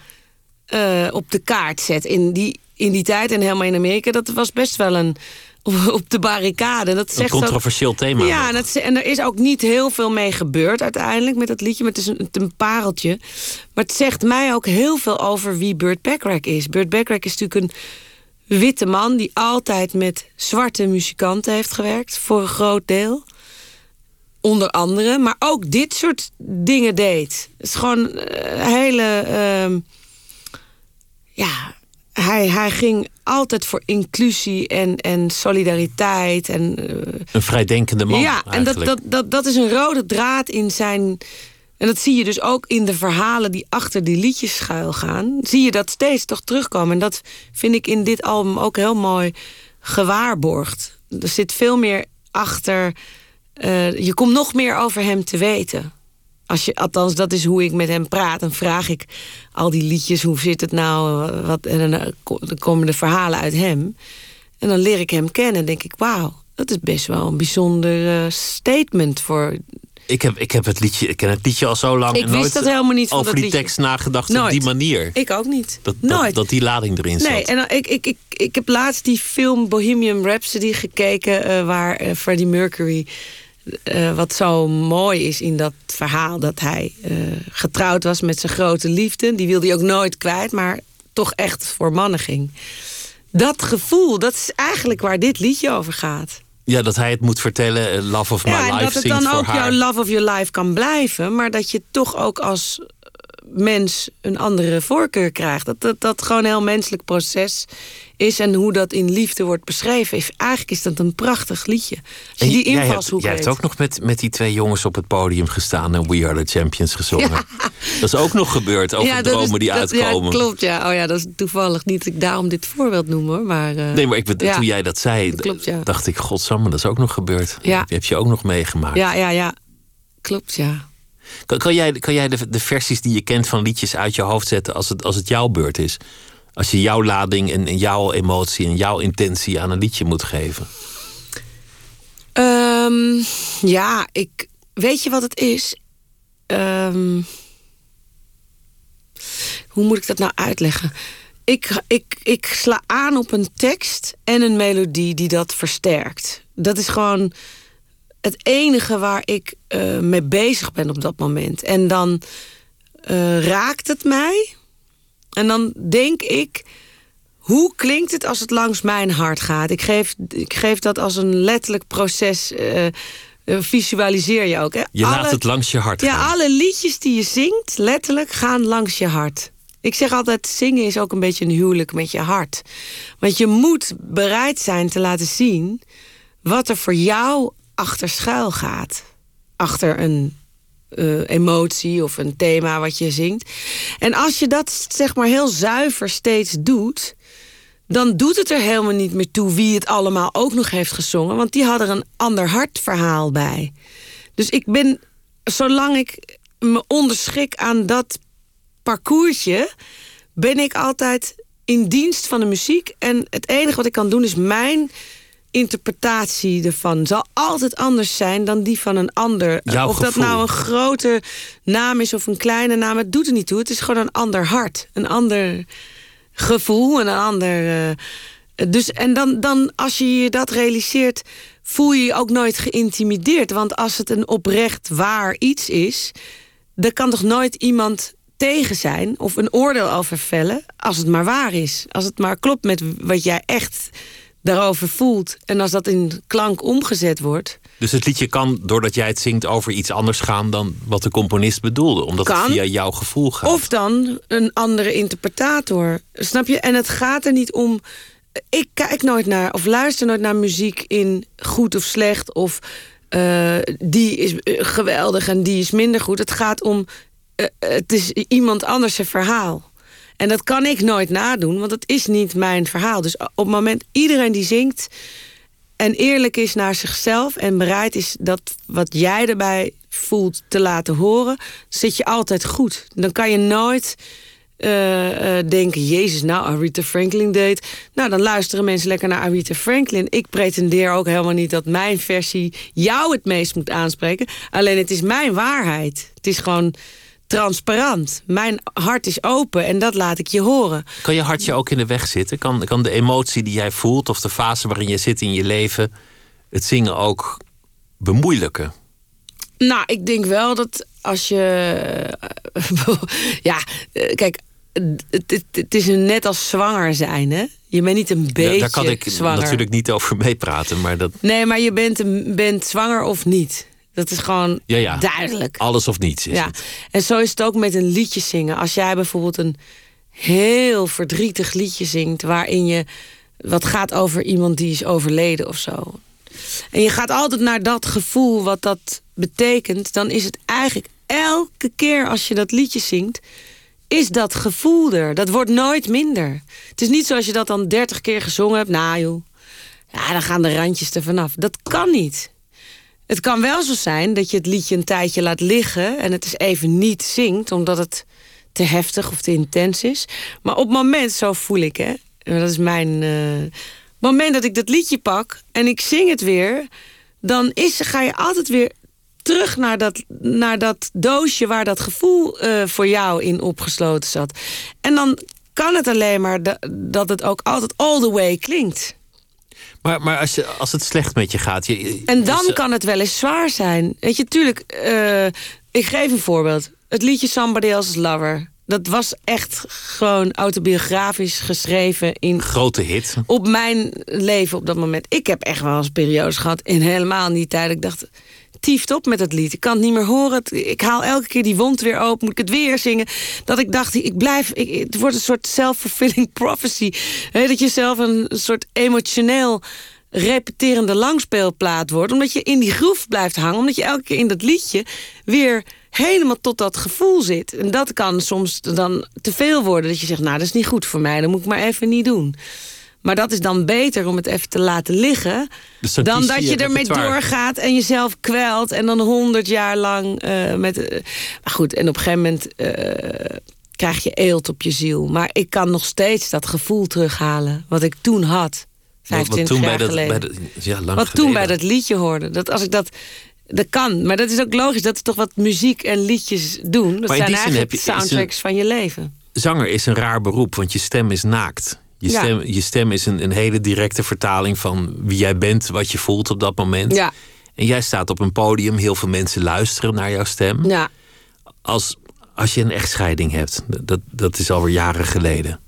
eh, op de kaart zet. In die, in die tijd en helemaal in Amerika, dat was best wel een op de barricade. Dat Een ook- controversieel thema. ja, en, het, en er is ook niet heel veel mee gebeurd uiteindelijk met dat liedje. Maar het is een, een pareltje. Maar het zegt mij ook heel veel over wie Burt Bacharach is. Burt Bacharach is natuurlijk een witte man... die altijd met zwarte muzikanten heeft gewerkt. Voor een groot deel. Onder andere. Maar ook dit soort dingen deed. Het is gewoon eh, een hele... ehm, ja, hij, hij ging altijd voor inclusie en, en solidariteit. En, eh, Een vrijdenkende man. ja, en dat, dat, dat, dat is een rode draad in zijn. En dat zie je dus ook in de verhalen die achter die liedjes schuil gaan. Zie je dat steeds toch terugkomen. En dat vind ik in dit album ook heel mooi gewaarborgd. Er zit veel meer achter. eh, je komt nog meer over hem te weten. Als je, althans, dat is hoe ik met hem praat. Dan vraag ik al die liedjes, hoe zit het nou? Wat, en dan, eh, komen de verhalen uit hem. En dan leer ik hem kennen en denk ik... wauw, dat is best wel een bijzonder eh, statement voor... Ik heb, ik heb het liedje, ik ken het liedje al zo lang. Ik en wist nooit dat helemaal niet van over dat die tekst nagedacht op die manier. Ik ook niet. Dat, dat, Nooit. dat die lading erin zat. Nee, en ik, ik, ik, ik heb laatst die film Bohemian Rhapsody gekeken... eh, waar eh, Freddie Mercury... eh, wat zo mooi is in dat verhaal... dat hij getrouwd was met zijn grote liefde. Die wilde hij ook nooit kwijt, maar toch echt voor mannen ging. Dat gevoel, dat is eigenlijk waar dit liedje over gaat. Ja, dat hij het moet vertellen. eh, Love of my Ja, life dat het dan ook jouw love of your life kan blijven... maar dat je toch ook als mens een andere voorkeur krijgt. Dat dat, dat gewoon een heel menselijk proces is... en hoe dat in liefde wordt beschreven. is- Eigenlijk is dat een prachtig liedje. Als je En die jij hebt, invalshoek jij hebt ook nog met, met die twee jongens op het podium gestaan en We Are the Champions gezongen. Dat is ook nog gebeurd over dat is- dromen die dat- uitkomen. Ja, klopt, ja. Oh ja, dat is toevallig niet dat ik daarom dit voorbeeld noem, hoor. Maar, eh, Nee, maar ik, ja. toen jij dat zei, Dat klopt, ja. dacht ik, godsamme, dat is ook nog gebeurd. Ja. Dat heb je ook nog meegemaakt. Ja, ja, ja. Klopt, ja. Kan, kan jij, kan jij de, de versies die je kent van liedjes uit je hoofd zetten als het, als het jouw beurt is? Als je jouw lading en, en jouw emotie en jouw intentie aan een liedje moet geven. Ehm, ja, ik... Weet je wat het is? Ehm, hoe moet ik dat nou uitleggen? Ik, ik, ik sla aan op een tekst en een melodie die dat versterkt. Dat is gewoon het enige waar ik eh, mee bezig ben op dat moment. En dan eh, raakt het mij. En dan denk ik, hoe klinkt het als het langs mijn hart gaat? Ik geef, ik geef dat als een letterlijk proces. eh, visualiseer je ook. Hè? Je laat het langs je hart ja, gaan. alle liedjes die je zingt, letterlijk, gaan langs je hart. Ik zeg altijd, zingen is ook een beetje een huwelijk met je hart. Want je moet bereid zijn te laten zien... wat er voor jou achter schuil gaat. Achter een eh, emotie of een thema wat je zingt. En als je dat zeg maar heel zuiver steeds doet... dan doet het er helemaal niet meer toe wie het allemaal ook nog heeft gezongen. Want die hadden er een ander hartverhaal bij. Dus ik ben, zolang ik me onderschik aan dat parcoursje, ben ik altijd in dienst van de muziek. En het enige wat ik kan doen is mijn interpretatie ervan. Zal altijd anders zijn dan die van een ander. Jouw of dat gevoel. nou een grote naam is of een kleine naam, het doet er niet toe. Het is gewoon een ander hart, een ander gevoel en een ander. eh, dus en dan, dan, als je je dat realiseert, voel je je ook nooit geïntimideerd. Want als het een oprecht waar iets is, dan kan toch nooit iemand tegen zijn of een oordeel over vellen als het maar waar is. Als het maar klopt met wat jij echt daarover voelt. En als dat in klank omgezet wordt. Dus het liedje kan, doordat jij het zingt, over iets anders gaan dan wat de componist bedoelde. Omdat Kan. het via jouw gevoel gaat. Of dan een andere interpretator. Snap je? En het gaat er niet om. Ik kijk nooit naar of luister nooit naar muziek in goed of slecht. Of eh, die is eh, geweldig en die is minder goed. Het gaat om. eh, het is iemand anders zijn verhaal. En dat kan ik nooit nadoen, want het is niet mijn verhaal. Dus op het moment iedereen die zingt en eerlijk is naar zichzelf en bereid is dat wat jij erbij voelt te laten horen, zit je altijd goed. Dan kan je nooit eh, eh, denken, Jezus, nou, Aretha Franklin deed. Nou, dan luisteren mensen lekker naar Aretha Franklin. Ik pretendeer ook helemaal niet dat mijn versie jou het meest moet aanspreken. Alleen het is mijn waarheid. Het is gewoon transparant. Mijn hart is open en dat laat ik je horen. Kan je hartje ook in de weg zitten? Kan, kan de emotie die jij voelt of de fase waarin je zit in je leven het zingen ook bemoeilijken? Nou, ik denk wel dat als je. ja, kijk, het, het, is net als zwanger zijn, hè? Je bent niet een beetje Ja, daar kan ik zwanger. natuurlijk niet over meepraten, maar dat. Nee, maar je bent, bent zwanger of niet. Dat is gewoon Ja, ja. duidelijk. Alles of niets is ja. het. En zo is het ook met een liedje zingen. Als jij bijvoorbeeld een heel verdrietig liedje zingt... waarin je wat gaat over iemand die is overleden of zo... en je gaat altijd naar dat gevoel wat dat betekent... dan is het eigenlijk elke keer als je dat liedje zingt... is dat gevoel er. Dat wordt nooit minder. Het is niet zoals je dat dan dertig keer gezongen hebt. Nou joh, ja, dan gaan de randjes er vanaf. Dat kan niet. Het kan wel zo zijn dat je het liedje een tijdje laat liggen en het is even niet zingt, omdat het te heftig of te intens is. Maar op het moment, zo voel ik hè, dat is mijn. het moment dat ik dat liedje pak en ik zing het weer, dan is, ga je altijd weer terug naar dat, naar dat doosje waar dat gevoel eh, voor jou in opgesloten zat. En dan kan het alleen maar da- dat het ook altijd all the way klinkt. Maar, maar als, je, als het slecht met je gaat. Je, je- En dan dus, kan het wel eens zwaar zijn. Weet je, tuurlijk, eh, ik geef een voorbeeld. Het liedje Somebody Else's Lover. Dat was echt gewoon autobiografisch geschreven in, grote hit. op mijn leven op dat moment. Ik heb echt wel eens periodes gehad, in helemaal niet tijd. Ik dacht, tieft op met het lied. Ik kan het niet meer horen. Ik haal elke keer die wond weer open. Moet ik het weer zingen? Dat ik dacht, ik blijf... Ik, het wordt een soort self-fulfilling prophecy. Hè, dat je zelf een soort emotioneel repeterende langspeelplaat wordt. Omdat je in die groef blijft hangen. Omdat je elke keer in dat liedje weer helemaal tot dat gevoel zit. En dat kan soms dan te veel worden. Dat je zegt, nou, dat is niet goed voor mij. Dat moet ik maar even niet doen. Maar dat is dan beter om het even te laten liggen... Dus dan dat je ermee doorgaat en jezelf kwelt... en dan honderd jaar lang eh, met... eh, maar goed, en op een gegeven moment eh, krijg je eelt op je ziel. Maar ik kan nog steeds dat gevoel terughalen... wat ik toen had, Wat, 25 wat toen jaar bij dat, geleden. dat, ja, lang wat geleden. toen bij dat liedje hoorde. Dat als ik dat... Dat kan, maar dat is ook logisch. Dat is toch wat muziek en liedjes doen. Dat zijn eigenlijk je- een- soundtracks van je leven. Zanger is een raar beroep, want je stem is naakt. Je Ja. stem, je stem is een, een hele directe vertaling van wie jij bent, wat je voelt op dat moment. Ja, En jij staat op een podium, heel veel mensen luisteren naar jouw stem. ja. Als, als je een echtscheiding hebt, dat, dat is alweer jaren geleden.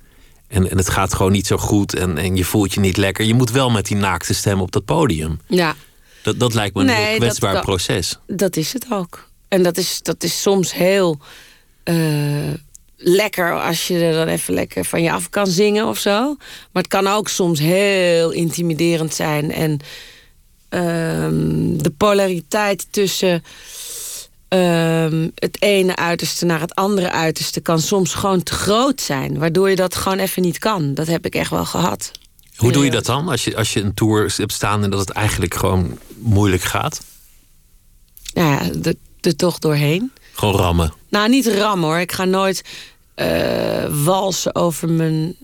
En, en het gaat gewoon niet zo goed en, en je voelt je niet lekker. Je moet wel met die naakte stem op dat podium. ja. Dat, dat lijkt me een Nee, heel kwetsbaar proces. Dat is het ook. En dat is, dat is soms heel eh, lekker als je er dan even lekker van je af kan zingen of zo. Maar het kan ook soms heel intimiderend zijn. En ehm, de polariteit tussen ehm, het ene uiterste naar het andere uiterste kan soms gewoon te groot zijn. Waardoor je dat gewoon even niet kan. Dat heb ik echt wel gehad. Hoe doe je dat dan? Als je, als je een tour hebt staan en dat het eigenlijk gewoon moeilijk gaat? Nou ja, er, er toch doorheen. Gewoon rammen. Nou, niet rammen hoor. Ik ga nooit eh, walsen over mijn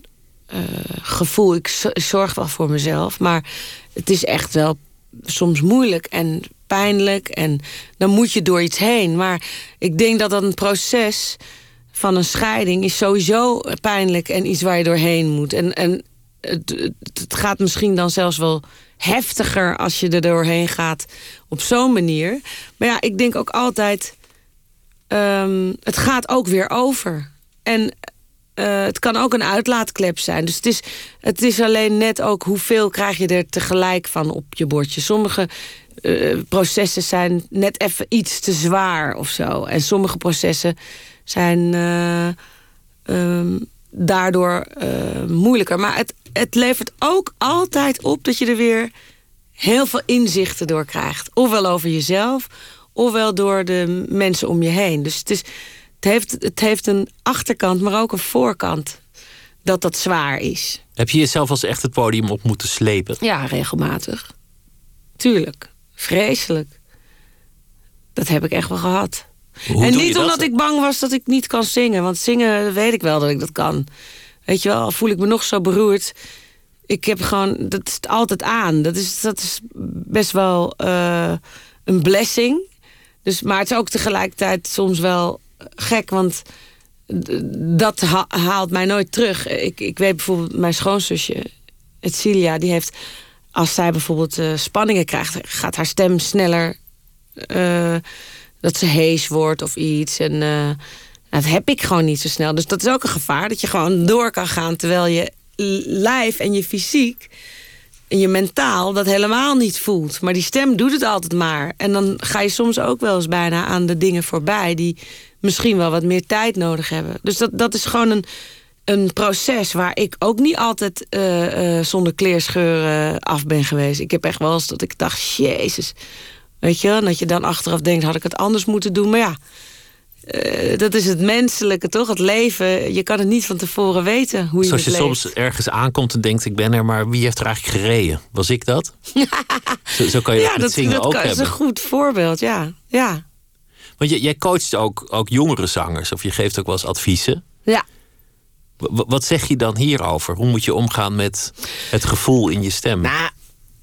eh, gevoel. Ik zorg wel voor mezelf. Maar het is echt wel soms moeilijk en pijnlijk. En dan moet je door iets heen. Maar ik denk dat dat een proces van een scheiding is sowieso pijnlijk en iets waar je doorheen moet. En, en het- het gaat misschien dan zelfs wel heftiger als je er doorheen gaat op zo'n manier. Maar ja, ik denk ook altijd ehm, het gaat ook weer over. En eh, het kan ook een uitlaatklep zijn. Dus het is, het is alleen net ook hoeveel krijg je er tegelijk van op je bordje. Sommige eh, processen zijn net even iets te zwaar of zo. En sommige processen zijn eh, ehm, daardoor moeilijker. Maar het, het levert ook altijd op dat je er weer heel veel inzichten door krijgt. Ofwel over jezelf, ofwel door de mensen om je heen. Dus het, is, het, heeft, het heeft een achterkant, maar ook een voorkant. Dat dat zwaar is. Heb je jezelf als echt het podium op moeten slepen? Ja, regelmatig. Tuurlijk. Vreselijk. Dat heb ik echt wel gehad. Hoe en niet dat? omdat ik bang was dat ik niet kan zingen. Want zingen weet ik wel dat ik dat kan. Weet je wel, al voel ik me nog zo beroerd. Ik heb gewoon, dat is altijd aan. Dat is, dat is best wel eh, een blessing. Dus, maar het is ook tegelijkertijd soms wel gek, want dat ha- haalt mij nooit terug. Ik, ik weet bijvoorbeeld, mijn schoonzusje, Celia, die heeft... als zij bijvoorbeeld eh, spanningen krijgt... gaat haar stem sneller... eh, dat ze hees wordt of iets. En eh, dat heb ik gewoon niet zo snel. Dus dat is ook een gevaar, dat je gewoon door kan gaan... terwijl je lijf en je fysiek en je mentaal dat helemaal niet voelt. Maar die stem doet het altijd maar. En dan ga je soms ook wel eens bijna aan de dingen voorbij... die misschien wel wat meer tijd nodig hebben. Dus dat, dat is gewoon een, een proces waar ik ook niet altijd eh, eh, zonder kleerscheuren af ben geweest. Ik heb echt wel eens dat ik dacht, jezus. Weet je, dat je dan achteraf denkt, had ik het anders moeten doen. Maar ja, eh, dat is het menselijke, toch? Het leven, je kan het niet van tevoren weten hoe je Zoals je leeft. soms ergens aankomt en denkt: ik ben er, maar wie heeft er eigenlijk gereden? Was ik dat? zo, zo kan je dat zingen ook kan- is hebben. een goed voorbeeld, ja. Ja, Want je, jij coacht ook, ook jongere zangers, of je geeft ook wel eens adviezen. ja. W- wat zeg je dan hierover? Hoe moet je omgaan met het gevoel in je stem? Nou,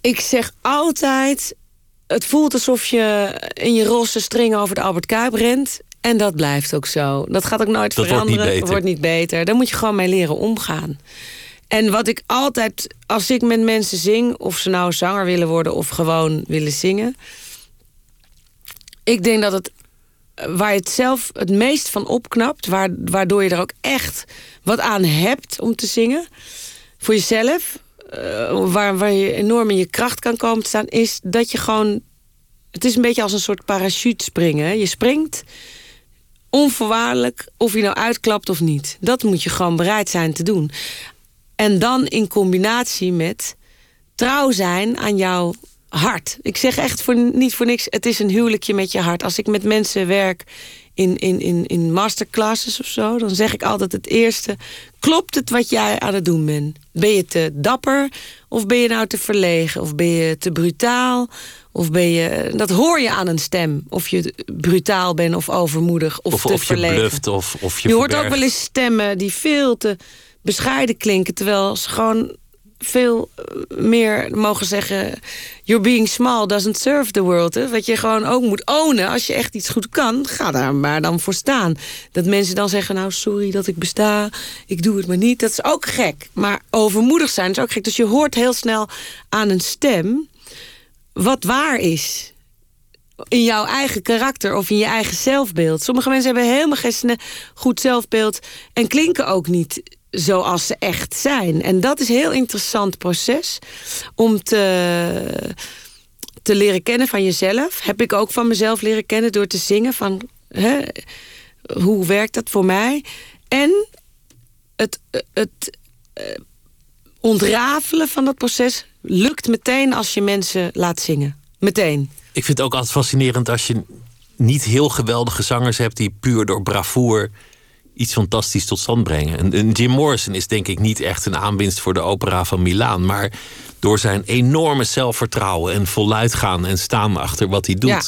ik zeg altijd... Het voelt alsof je in je rosse string over de Albert Kuip rent. En dat blijft ook zo. Dat gaat ook nooit Dat wordt niet veranderen. beter. wordt niet beter. Daar moet je gewoon mee leren omgaan. En wat ik altijd, als ik met mensen zing... of ze nou zanger willen worden of gewoon willen zingen... ik denk dat het waar je het zelf het meest van opknapt... waar- waardoor je er ook echt wat aan hebt om te zingen... voor jezelf, eh, waar, waar je enorm in je kracht kan komen te staan... is dat je gewoon... Het is een beetje als een soort parachute springen. Je springt onvoorwaardelijk of je nou uitklapt of niet. Dat moet je gewoon bereid zijn te doen. En dan in combinatie met trouw zijn aan jouw hart. Ik zeg echt voor, niet voor niks, het is een huwelijkje met je hart. Als ik met mensen werk in, in, in, in masterclasses of zo... dan zeg ik altijd het eerste... klopt het wat jij aan het doen bent? Ben je te dapper of ben je nou te verlegen? Of ben je te brutaal? Of ben je... Dat hoor je aan een stem. Of je brutaal bent of overmoedig of, of te of je verlegen. bluft of, of je Je, hoort ook wel eens stemmen die veel te bescheiden klinken... terwijl ze gewoon veel eh, meer mogen zeggen... you're being small doesn't serve the world. Hè? Wat je gewoon ook moet ownen. Als je echt iets goed kan, ga daar maar dan voor staan. Dat mensen dan zeggen, nou sorry dat ik besta, ik doe het maar niet. Dat is ook gek. Maar overmoedig zijn is ook gek. Dus je hoort heel snel aan een stem wat waar is in jouw eigen karakter of in je eigen zelfbeeld. Sommige mensen hebben helemaal geen goed zelfbeeld en klinken ook niet zoals ze echt zijn. En dat is een heel interessant proces om te, te leren kennen van jezelf. Heb ik ook van mezelf leren kennen door te zingen van hè, hoe werkt dat voor mij? En het, het eh, ontrafelen van dat proces lukt meteen als je mensen laat zingen. Meteen. Ik vind het ook altijd fascinerend als je niet heel geweldige zangers hebt die puur door bravoer iets fantastisch tot stand brengen. En, en Jim Morrison is denk ik niet echt een aanwinst voor de opera van Milaan, maar door zijn enorme zelfvertrouwen en voluit gaan en staan achter wat hij doet, Ja.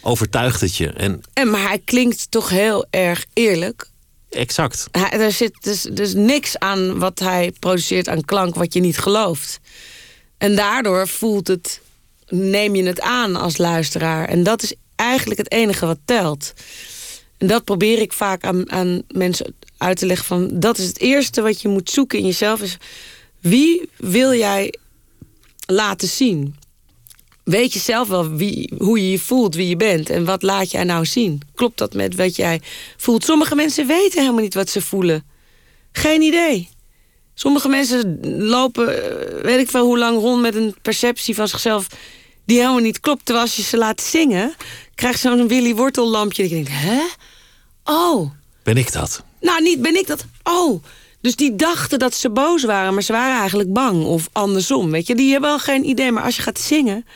overtuigt het je. En En, maar hij klinkt toch heel erg eerlijk. exact. Hij, er zit dus, dus niks aan wat hij produceert aan klank wat je niet gelooft. En daardoor voelt het, neem je het aan als luisteraar. En dat is eigenlijk het enige wat telt. En dat probeer ik vaak aan, aan mensen uit te leggen. Van, dat is het eerste wat je moet zoeken in jezelf. Is wie wil jij laten zien? Weet je zelf wel wie, hoe je je voelt, wie je bent en wat laat jij nou zien? Klopt dat met wat jij voelt? Sommige mensen weten helemaal niet wat ze voelen. Geen idee. Sommige mensen lopen, eh, weet ik veel hoe lang rond met een perceptie van zichzelf die helemaal niet klopt. Terwijl als je ze laat zingen, krijg je zo'n Willy Wortellampje. Dat je denkt, hè? Oh, Ben ik dat? nou, niet ben ik dat. Oh, dus die dachten dat ze boos waren, maar ze waren eigenlijk bang. Of andersom, weet je. Die hebben wel geen idee. Maar als je gaat zingen,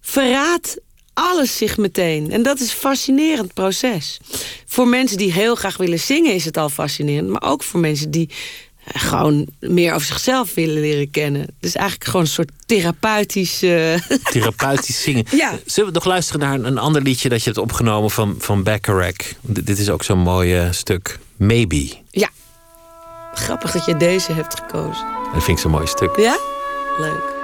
verraadt alles zich meteen. En dat is een fascinerend proces. Voor mensen die heel graag willen zingen is het al fascinerend. Maar ook voor mensen die gewoon meer over zichzelf willen leren kennen. Dus eigenlijk gewoon een soort therapeutisch... eh, Therapeutisch zingen. Ja. Zullen we nog luisteren naar een, ander liedje dat je hebt opgenomen van, van Bacharach? Dit, dit is ook zo'n mooi eh, stuk. Maybe. ja. Grappig dat je deze hebt gekozen. Dat vind ik zo'n mooi stuk. Ja? Leuk.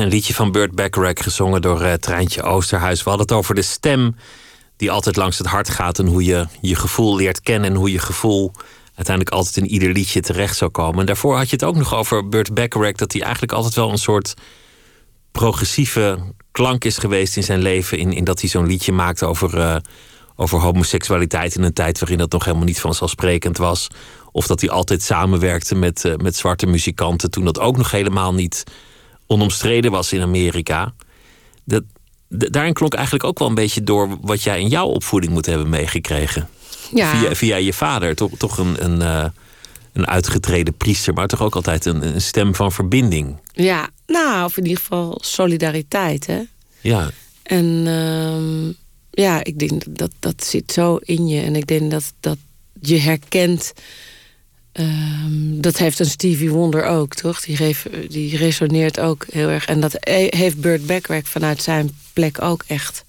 Een liedje van Burt Bacharach, gezongen door eh, Treintje Oosterhuis. We hadden het over de stem die altijd langs het hart gaat... en hoe je je gevoel leert kennen en hoe je gevoel... uiteindelijk altijd in ieder liedje terecht zou komen. En daarvoor had je het ook nog over Burt Bacharach... dat hij eigenlijk altijd wel een soort progressieve klank is geweest in zijn leven... in, in dat hij zo'n liedje maakte over, eh, over homoseksualiteit... in een tijd waarin dat nog helemaal niet vanzelfsprekend was... of dat hij altijd samenwerkte met, eh, met zwarte muzikanten... toen dat ook nog helemaal niet onomstreden was in Amerika. Dat, daarin klonk eigenlijk ook wel een beetje door wat jij in jouw opvoeding moet hebben meegekregen. Ja. Via, via je vader, toch, toch een, een, eh, een uitgetreden priester, maar toch ook altijd een, een stem van verbinding. Ja, nou, of in ieder geval solidariteit, hè. Ja, En ehm, ja, ik denk dat, dat dat zit zo in je. En ik denk dat, dat je herkent... ehm, dat heeft een Stevie Wonder ook, toch? Die, geef, die resoneert ook heel erg. En dat he- heeft Burt Bacharach vanuit zijn plek ook echt.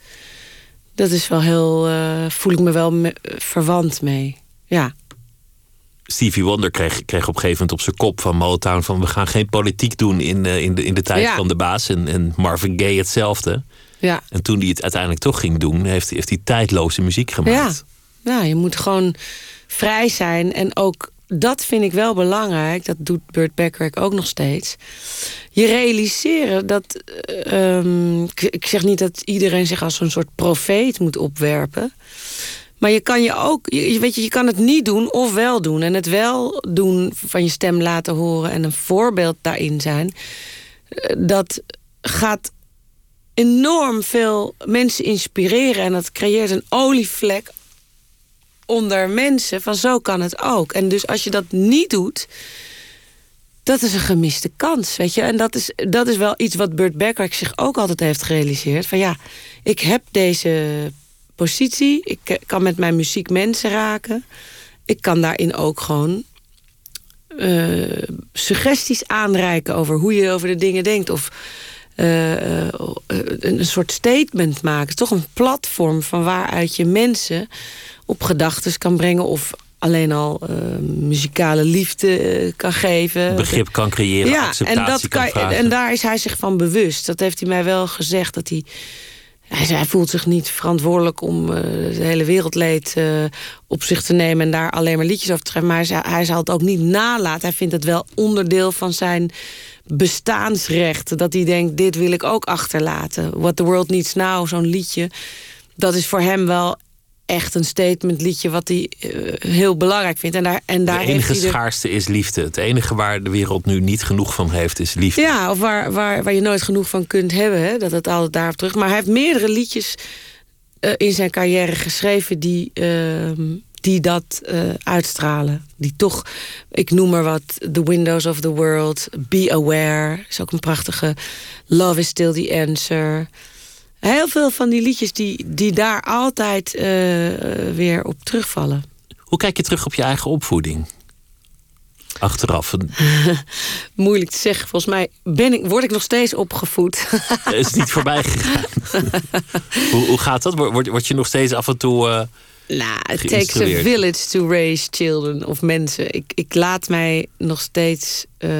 Dat is wel heel... eh, voel ik me wel me- verwant mee. Ja. Stevie Wonder kreeg, kreeg op een gegeven moment op zijn kop van Motown... van we gaan geen politiek doen in, eh, in, de, in de tijd Ja. van de baas. En, en Marvin Gaye hetzelfde. Ja. En toen hij het uiteindelijk toch ging doen... heeft, heeft hij tijdloze muziek gemaakt. Ja. ja, je moet gewoon vrij zijn. En ook, dat vind ik wel belangrijk. Dat doet Burt Bacharach ook nog steeds. Je realiseren dat... eh, ehm, ik, zeg niet dat iedereen zich als een soort profeet moet opwerpen. Maar je kan je ook, je, weet je, je kan het niet doen of wel doen. En het wel doen van je stem laten horen en een voorbeeld daarin zijn. eh, Dat gaat enorm veel mensen inspireren. En dat creëert een olievlek onder mensen. Van zo kan het ook. En dus als je dat niet doet. dat is een gemiste kans, weet je. En dat is, dat is wel iets wat Burt Bacharach zich ook altijd heeft gerealiseerd. Van ja, ik heb deze positie. Ik kan met mijn muziek mensen raken. Ik kan daarin ook gewoon uh, suggesties aanreiken over hoe je over de dingen denkt. Of uh, een soort statement maken. toch een platform van waaruit je mensen op gedachten kan brengen. Of alleen al uh, muzikale liefde kan geven. Begrip kan creëren, ja, acceptatie en dat kan, kan En daar is hij zich van bewust. Dat heeft hij mij wel gezegd, dat hij hij, voelt zich niet verantwoordelijk om uh, de hele wereldleed uh, op zich te nemen en daar alleen maar liedjes over te schrijven. Maar hij, hij zal het ook niet nalaten. Hij vindt het wel onderdeel van zijn bestaansrecht. Dat hij denkt: dit wil ik ook achterlaten. What the World Needs Now, zo'n liedje. Dat is voor hem wel echt een statement liedje wat hij uh, heel belangrijk vindt. En daar, en daar de enige de... schaarste is liefde. Het enige waar de wereld nu niet genoeg van heeft is liefde. Ja, of waar, waar, waar je nooit genoeg van kunt hebben. Hè? Dat het altijd daarop terug. Maar hij heeft meerdere liedjes uh, in zijn carrière geschreven die, uh, die dat uh, uitstralen. Die toch, ik noem maar wat, The Windows of the World, Be Aware, is ook een prachtige. Love is Still the Answer. Heel veel van die liedjes die, die daar altijd uh, weer op terugvallen. Hoe kijk je terug op je eigen opvoeding? Achteraf. Moeilijk te zeggen. Volgens mij ben ik, word ik nog steeds opgevoed. Is niet voorbij gegaan? hoe, hoe gaat dat? Word, word je nog steeds af en toe. Uh, nou, it takes a village to raise children of mensen. Ik, ik laat mij nog steeds. Uh,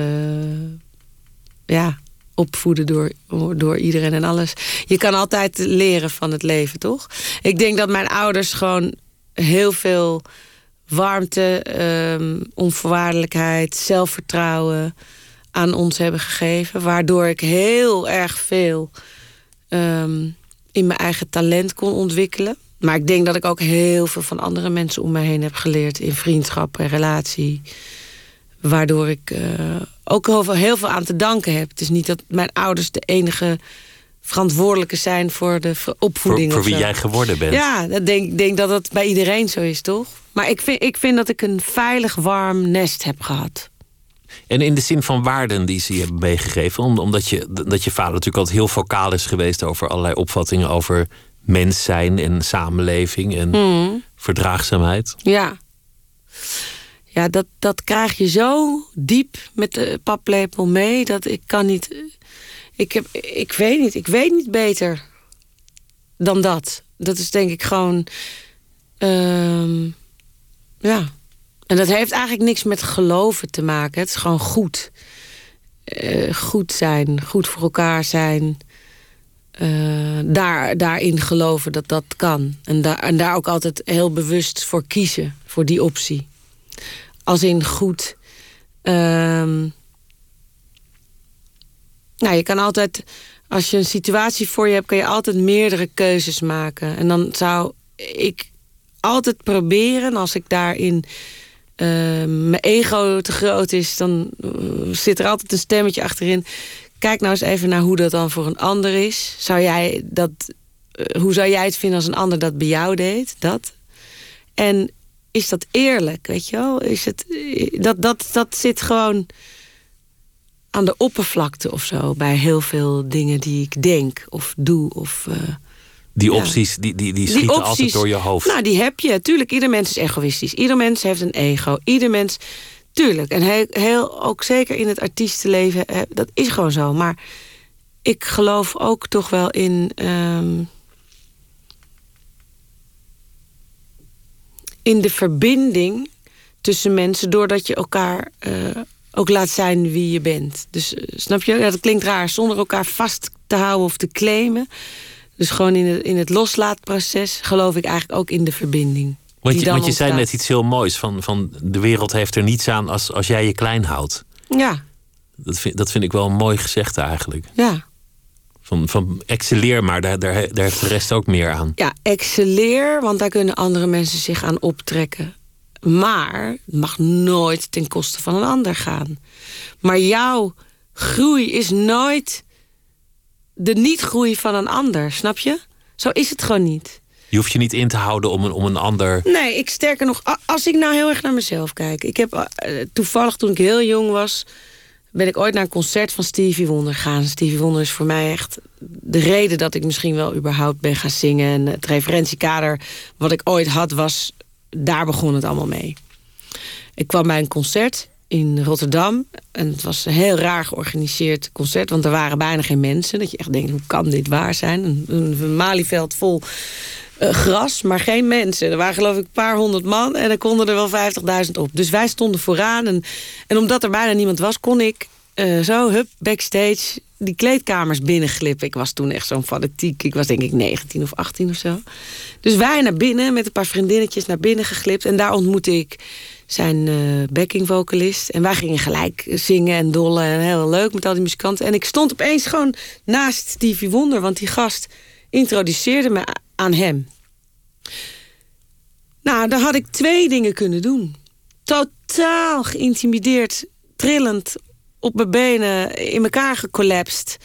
ja, opvoeden door, door iedereen en alles. Je kan altijd leren van het leven, toch? Ik denk dat mijn ouders gewoon heel veel warmte, um, onvoorwaardelijkheid, zelfvertrouwen aan ons hebben gegeven. Waardoor ik heel erg veel um, in mijn eigen talent kon ontwikkelen. Maar ik denk dat ik ook heel veel van andere mensen om mij heen heb geleerd. In vriendschap en relatie. Waardoor ik uh, ook heel veel, heel veel aan te danken heb. Het is niet dat mijn ouders de enige verantwoordelijke zijn voor de opvoeding. Voor, voor wie jij geworden bent. Ja, ik denk, denk dat dat bij iedereen zo is, toch? Maar ik vind, ik vind dat ik een veilig, warm nest heb gehad. En in de zin van waarden die ze je hebben meegegeven, omdat je, dat je vader natuurlijk altijd heel vocaal is geweest over allerlei opvattingen over mens zijn en samenleving en mm. verdraagzaamheid. Ja ja, dat, dat krijg je zo diep met de paplepel mee dat ik kan niet. Ik, heb, ik weet niet, ik weet niet beter dan dat. Dat is denk ik gewoon. Uh, ja. En dat heeft eigenlijk niks met geloven te maken. Het is gewoon goed. Uh, goed zijn, goed voor elkaar zijn. Uh, daar, daarin geloven dat dat kan. En, daar en daar ook altijd heel bewust voor kiezen, voor die optie. Als in goed. Um, nou, je kan altijd, als je een situatie voor je hebt, kan je altijd meerdere keuzes maken. En dan zou ik altijd proberen, als ik daarin uh, mijn ego te groot is, dan uh, zit er altijd een stemmetje achterin. Kijk nou eens even naar hoe dat dan voor een ander is. Zou jij dat, uh, hoe zou jij het vinden als een ander dat bij jou deed? Dat. En is dat eerlijk, weet je wel? Is het, dat, dat, dat zit gewoon aan de oppervlakte of zo... bij heel veel dingen die ik denk of doe of... Uh, die opties, die, die, die schieten die altijd door je hoofd. Nou, die heb je. Tuurlijk, ieder mens is egoïstisch. Ieder mens heeft een ego. Ieder mens... Tuurlijk. En heel, heel ook zeker in het artiestenleven, eh, dat is gewoon zo. Maar ik geloof ook toch wel in... Um, in de verbinding tussen mensen... doordat je elkaar uh, ook laat zijn wie je bent. Dus uh, snap je? Ja, dat klinkt raar. Zonder elkaar vast te houden of te claimen. Dus gewoon in het, in het loslaatproces geloof ik eigenlijk ook in de verbinding. Want je, want je zei net iets heel moois. Van, van de wereld heeft er niets aan als, als jij je klein houdt. Ja. Dat vind, dat vind ik wel een mooi gezegde eigenlijk. Ja. Van, van excelleer maar, daar, daar, daar heeft de rest ook meer aan. Ja, excelleer, want daar kunnen andere mensen zich aan optrekken. Maar het mag nooit ten koste van een ander gaan. Maar jouw groei is nooit de niet-groei van een ander, snap je? Zo is het gewoon niet. Je hoeft je niet in te houden om een, om een ander. Nee, ik sterker nog, als ik nou heel erg naar mezelf kijk. Ik heb uh, toevallig toen ik heel jong was, ben ik ooit naar een concert van Stevie Wonder gegaan. Stevie Wonder is voor mij echt de reden dat ik misschien wel überhaupt ben gaan zingen. En het referentiekader wat ik ooit had was, daar begon het allemaal mee. Ik kwam bij een concert in Rotterdam. En het was een heel raar georganiseerd concert, want er waren bijna geen mensen. Dat je echt denkt, hoe kan dit waar zijn? Een malieveld vol uh, gras, maar geen mensen. Er waren geloof ik een paar honderd man en er konden er wel 50.000 op. Dus wij stonden vooraan. En, en omdat er bijna niemand was, kon ik uh, zo, hup, backstage die kleedkamers binnenglippen. Ik was toen echt zo'n fanatiek. Ik was denk ik 19 of 18 of zo. Dus wij naar binnen met een paar vriendinnetjes naar binnen geglipt. En daar ontmoette ik zijn uh, backing vocalist. En wij gingen gelijk zingen en dollen. En heel leuk met al die muzikanten. En ik stond opeens gewoon naast Stevie Wonder. Want die gast introduceerde me aan hem. Nou, daar had ik twee dingen kunnen doen. Totaal geïntimideerd, trillend, op mijn benen, in elkaar gecollapsed.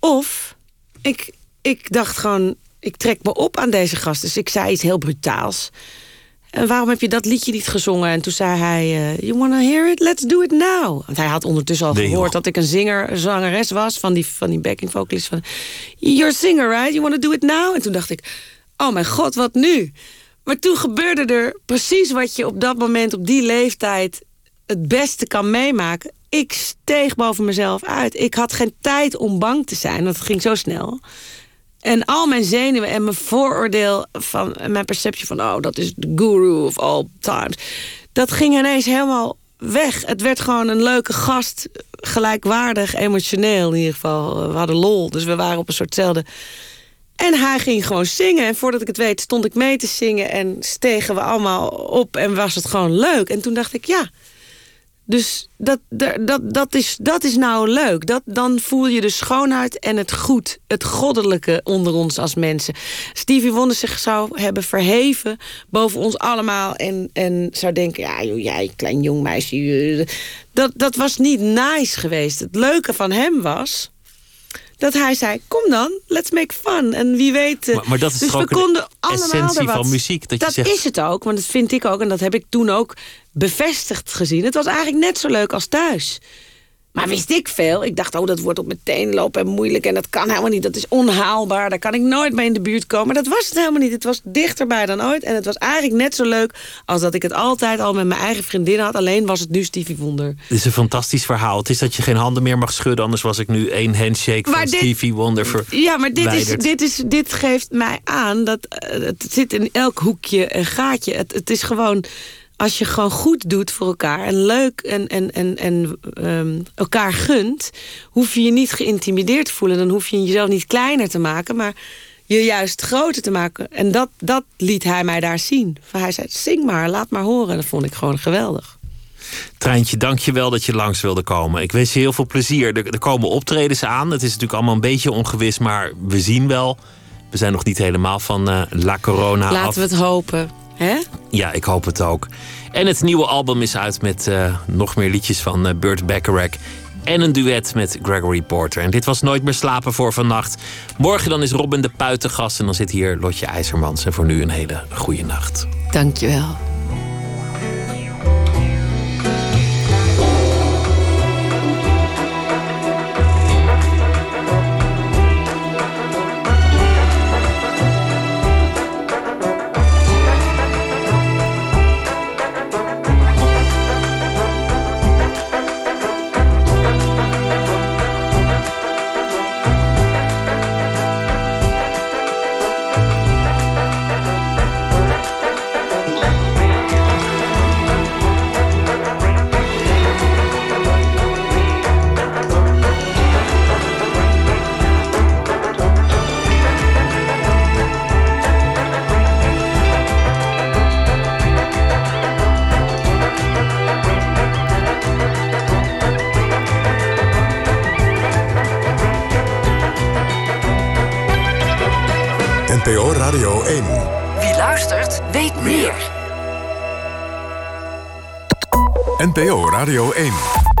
Of ik, ik dacht gewoon, ik trek me op aan deze gast. Dus ik zei iets heel brutaals. En waarom heb je dat liedje niet gezongen? En toen zei hij, uh, you wanna hear it? Let's do it now. Want hij had ondertussen al gehoord dat ik een zinger, zangeres was... van die, van die backing vocalist van... You're a singer, right? You wanna do it now? En toen dacht ik, oh mijn god, wat nu? Maar toen gebeurde er precies wat je op dat moment, op die leeftijd... het beste kan meemaken. Ik steeg boven mezelf uit. Ik had geen tijd om bang te zijn, want het ging zo snel. En al mijn zenuwen en mijn vooroordeel van mijn perceptie van, oh, dat is de guru of all times. Dat ging ineens helemaal weg. Het werd gewoon een leuke gast, gelijkwaardig, emotioneel in ieder geval. We hadden lol, dus we waren op een soortzelfde. En hij ging gewoon zingen. En voordat ik het weet, stond ik mee te zingen en stegen we allemaal op en was het gewoon leuk. En toen dacht ik, ja, dus dat, dat, dat, is, dat is nou leuk. Dat, dan voel je de schoonheid en het goed, het goddelijke onder ons als mensen. Stevie Wonder zich zou hebben verheven boven ons allemaal... en, en zou denken, ja, joh, jij klein jong meisje... Dat, dat was niet nice geweest. Het leuke van hem was dat hij zei, kom dan, let's make fun. En wie weet... Maar, maar dat is dus we konden allemaal essentie van muziek. Dat, zegt... is het ook, want dat vind ik ook. En dat heb ik toen ook bevestigd gezien. Het was eigenlijk net zo leuk als thuis. Maar wist ik veel. Ik dacht, oh, dat wordt op meteen lopen en moeilijk. En dat kan helemaal niet. Dat is onhaalbaar. Daar kan ik nooit mee in de buurt komen. Maar dat was het helemaal niet. Het was dichterbij dan ooit. En het was eigenlijk net zo leuk als dat ik het altijd al met mijn eigen vriendin had. Alleen was het nu Stevie Wonder. Het is een fantastisch verhaal. Het is dat je geen handen meer mag schudden. Anders was ik nu één handshake van Stevie Wonder ver. Ja, maar dit, is, dit, is, dit geeft mij aan dat uh, het zit in elk hoekje een gaatje. Het, het is gewoon als je gewoon goed doet voor elkaar en leuk en, en, en, en um, elkaar gunt, hoef je je niet geïntimideerd te voelen. Dan hoef je jezelf niet kleiner te maken, maar je juist groter te maken. En dat, dat liet hij mij daar zien. Hij zei: zing maar, laat maar horen. Dat vond ik gewoon geweldig. Treintje, dank je wel dat je langs wilde komen. Ik wens je heel veel plezier. Er, er komen optredens aan. Het is natuurlijk allemaal een beetje ongewis, maar we zien wel. We zijn nog niet helemaal van uh, La Corona Laten af. we het hopen. Hè? Ja, ik hoop het ook. En het nieuwe album is uit met uh, nog meer liedjes van uh, Burt Bacharach. En een duet met Gregory Porter. En dit was Nooit meer slapen voor vannacht. Morgen dan is Robin de Puitengast. En dan zit hier Lotje IJzermans. En voor nu een hele goede nacht. Dankjewel. NPO Radio 1.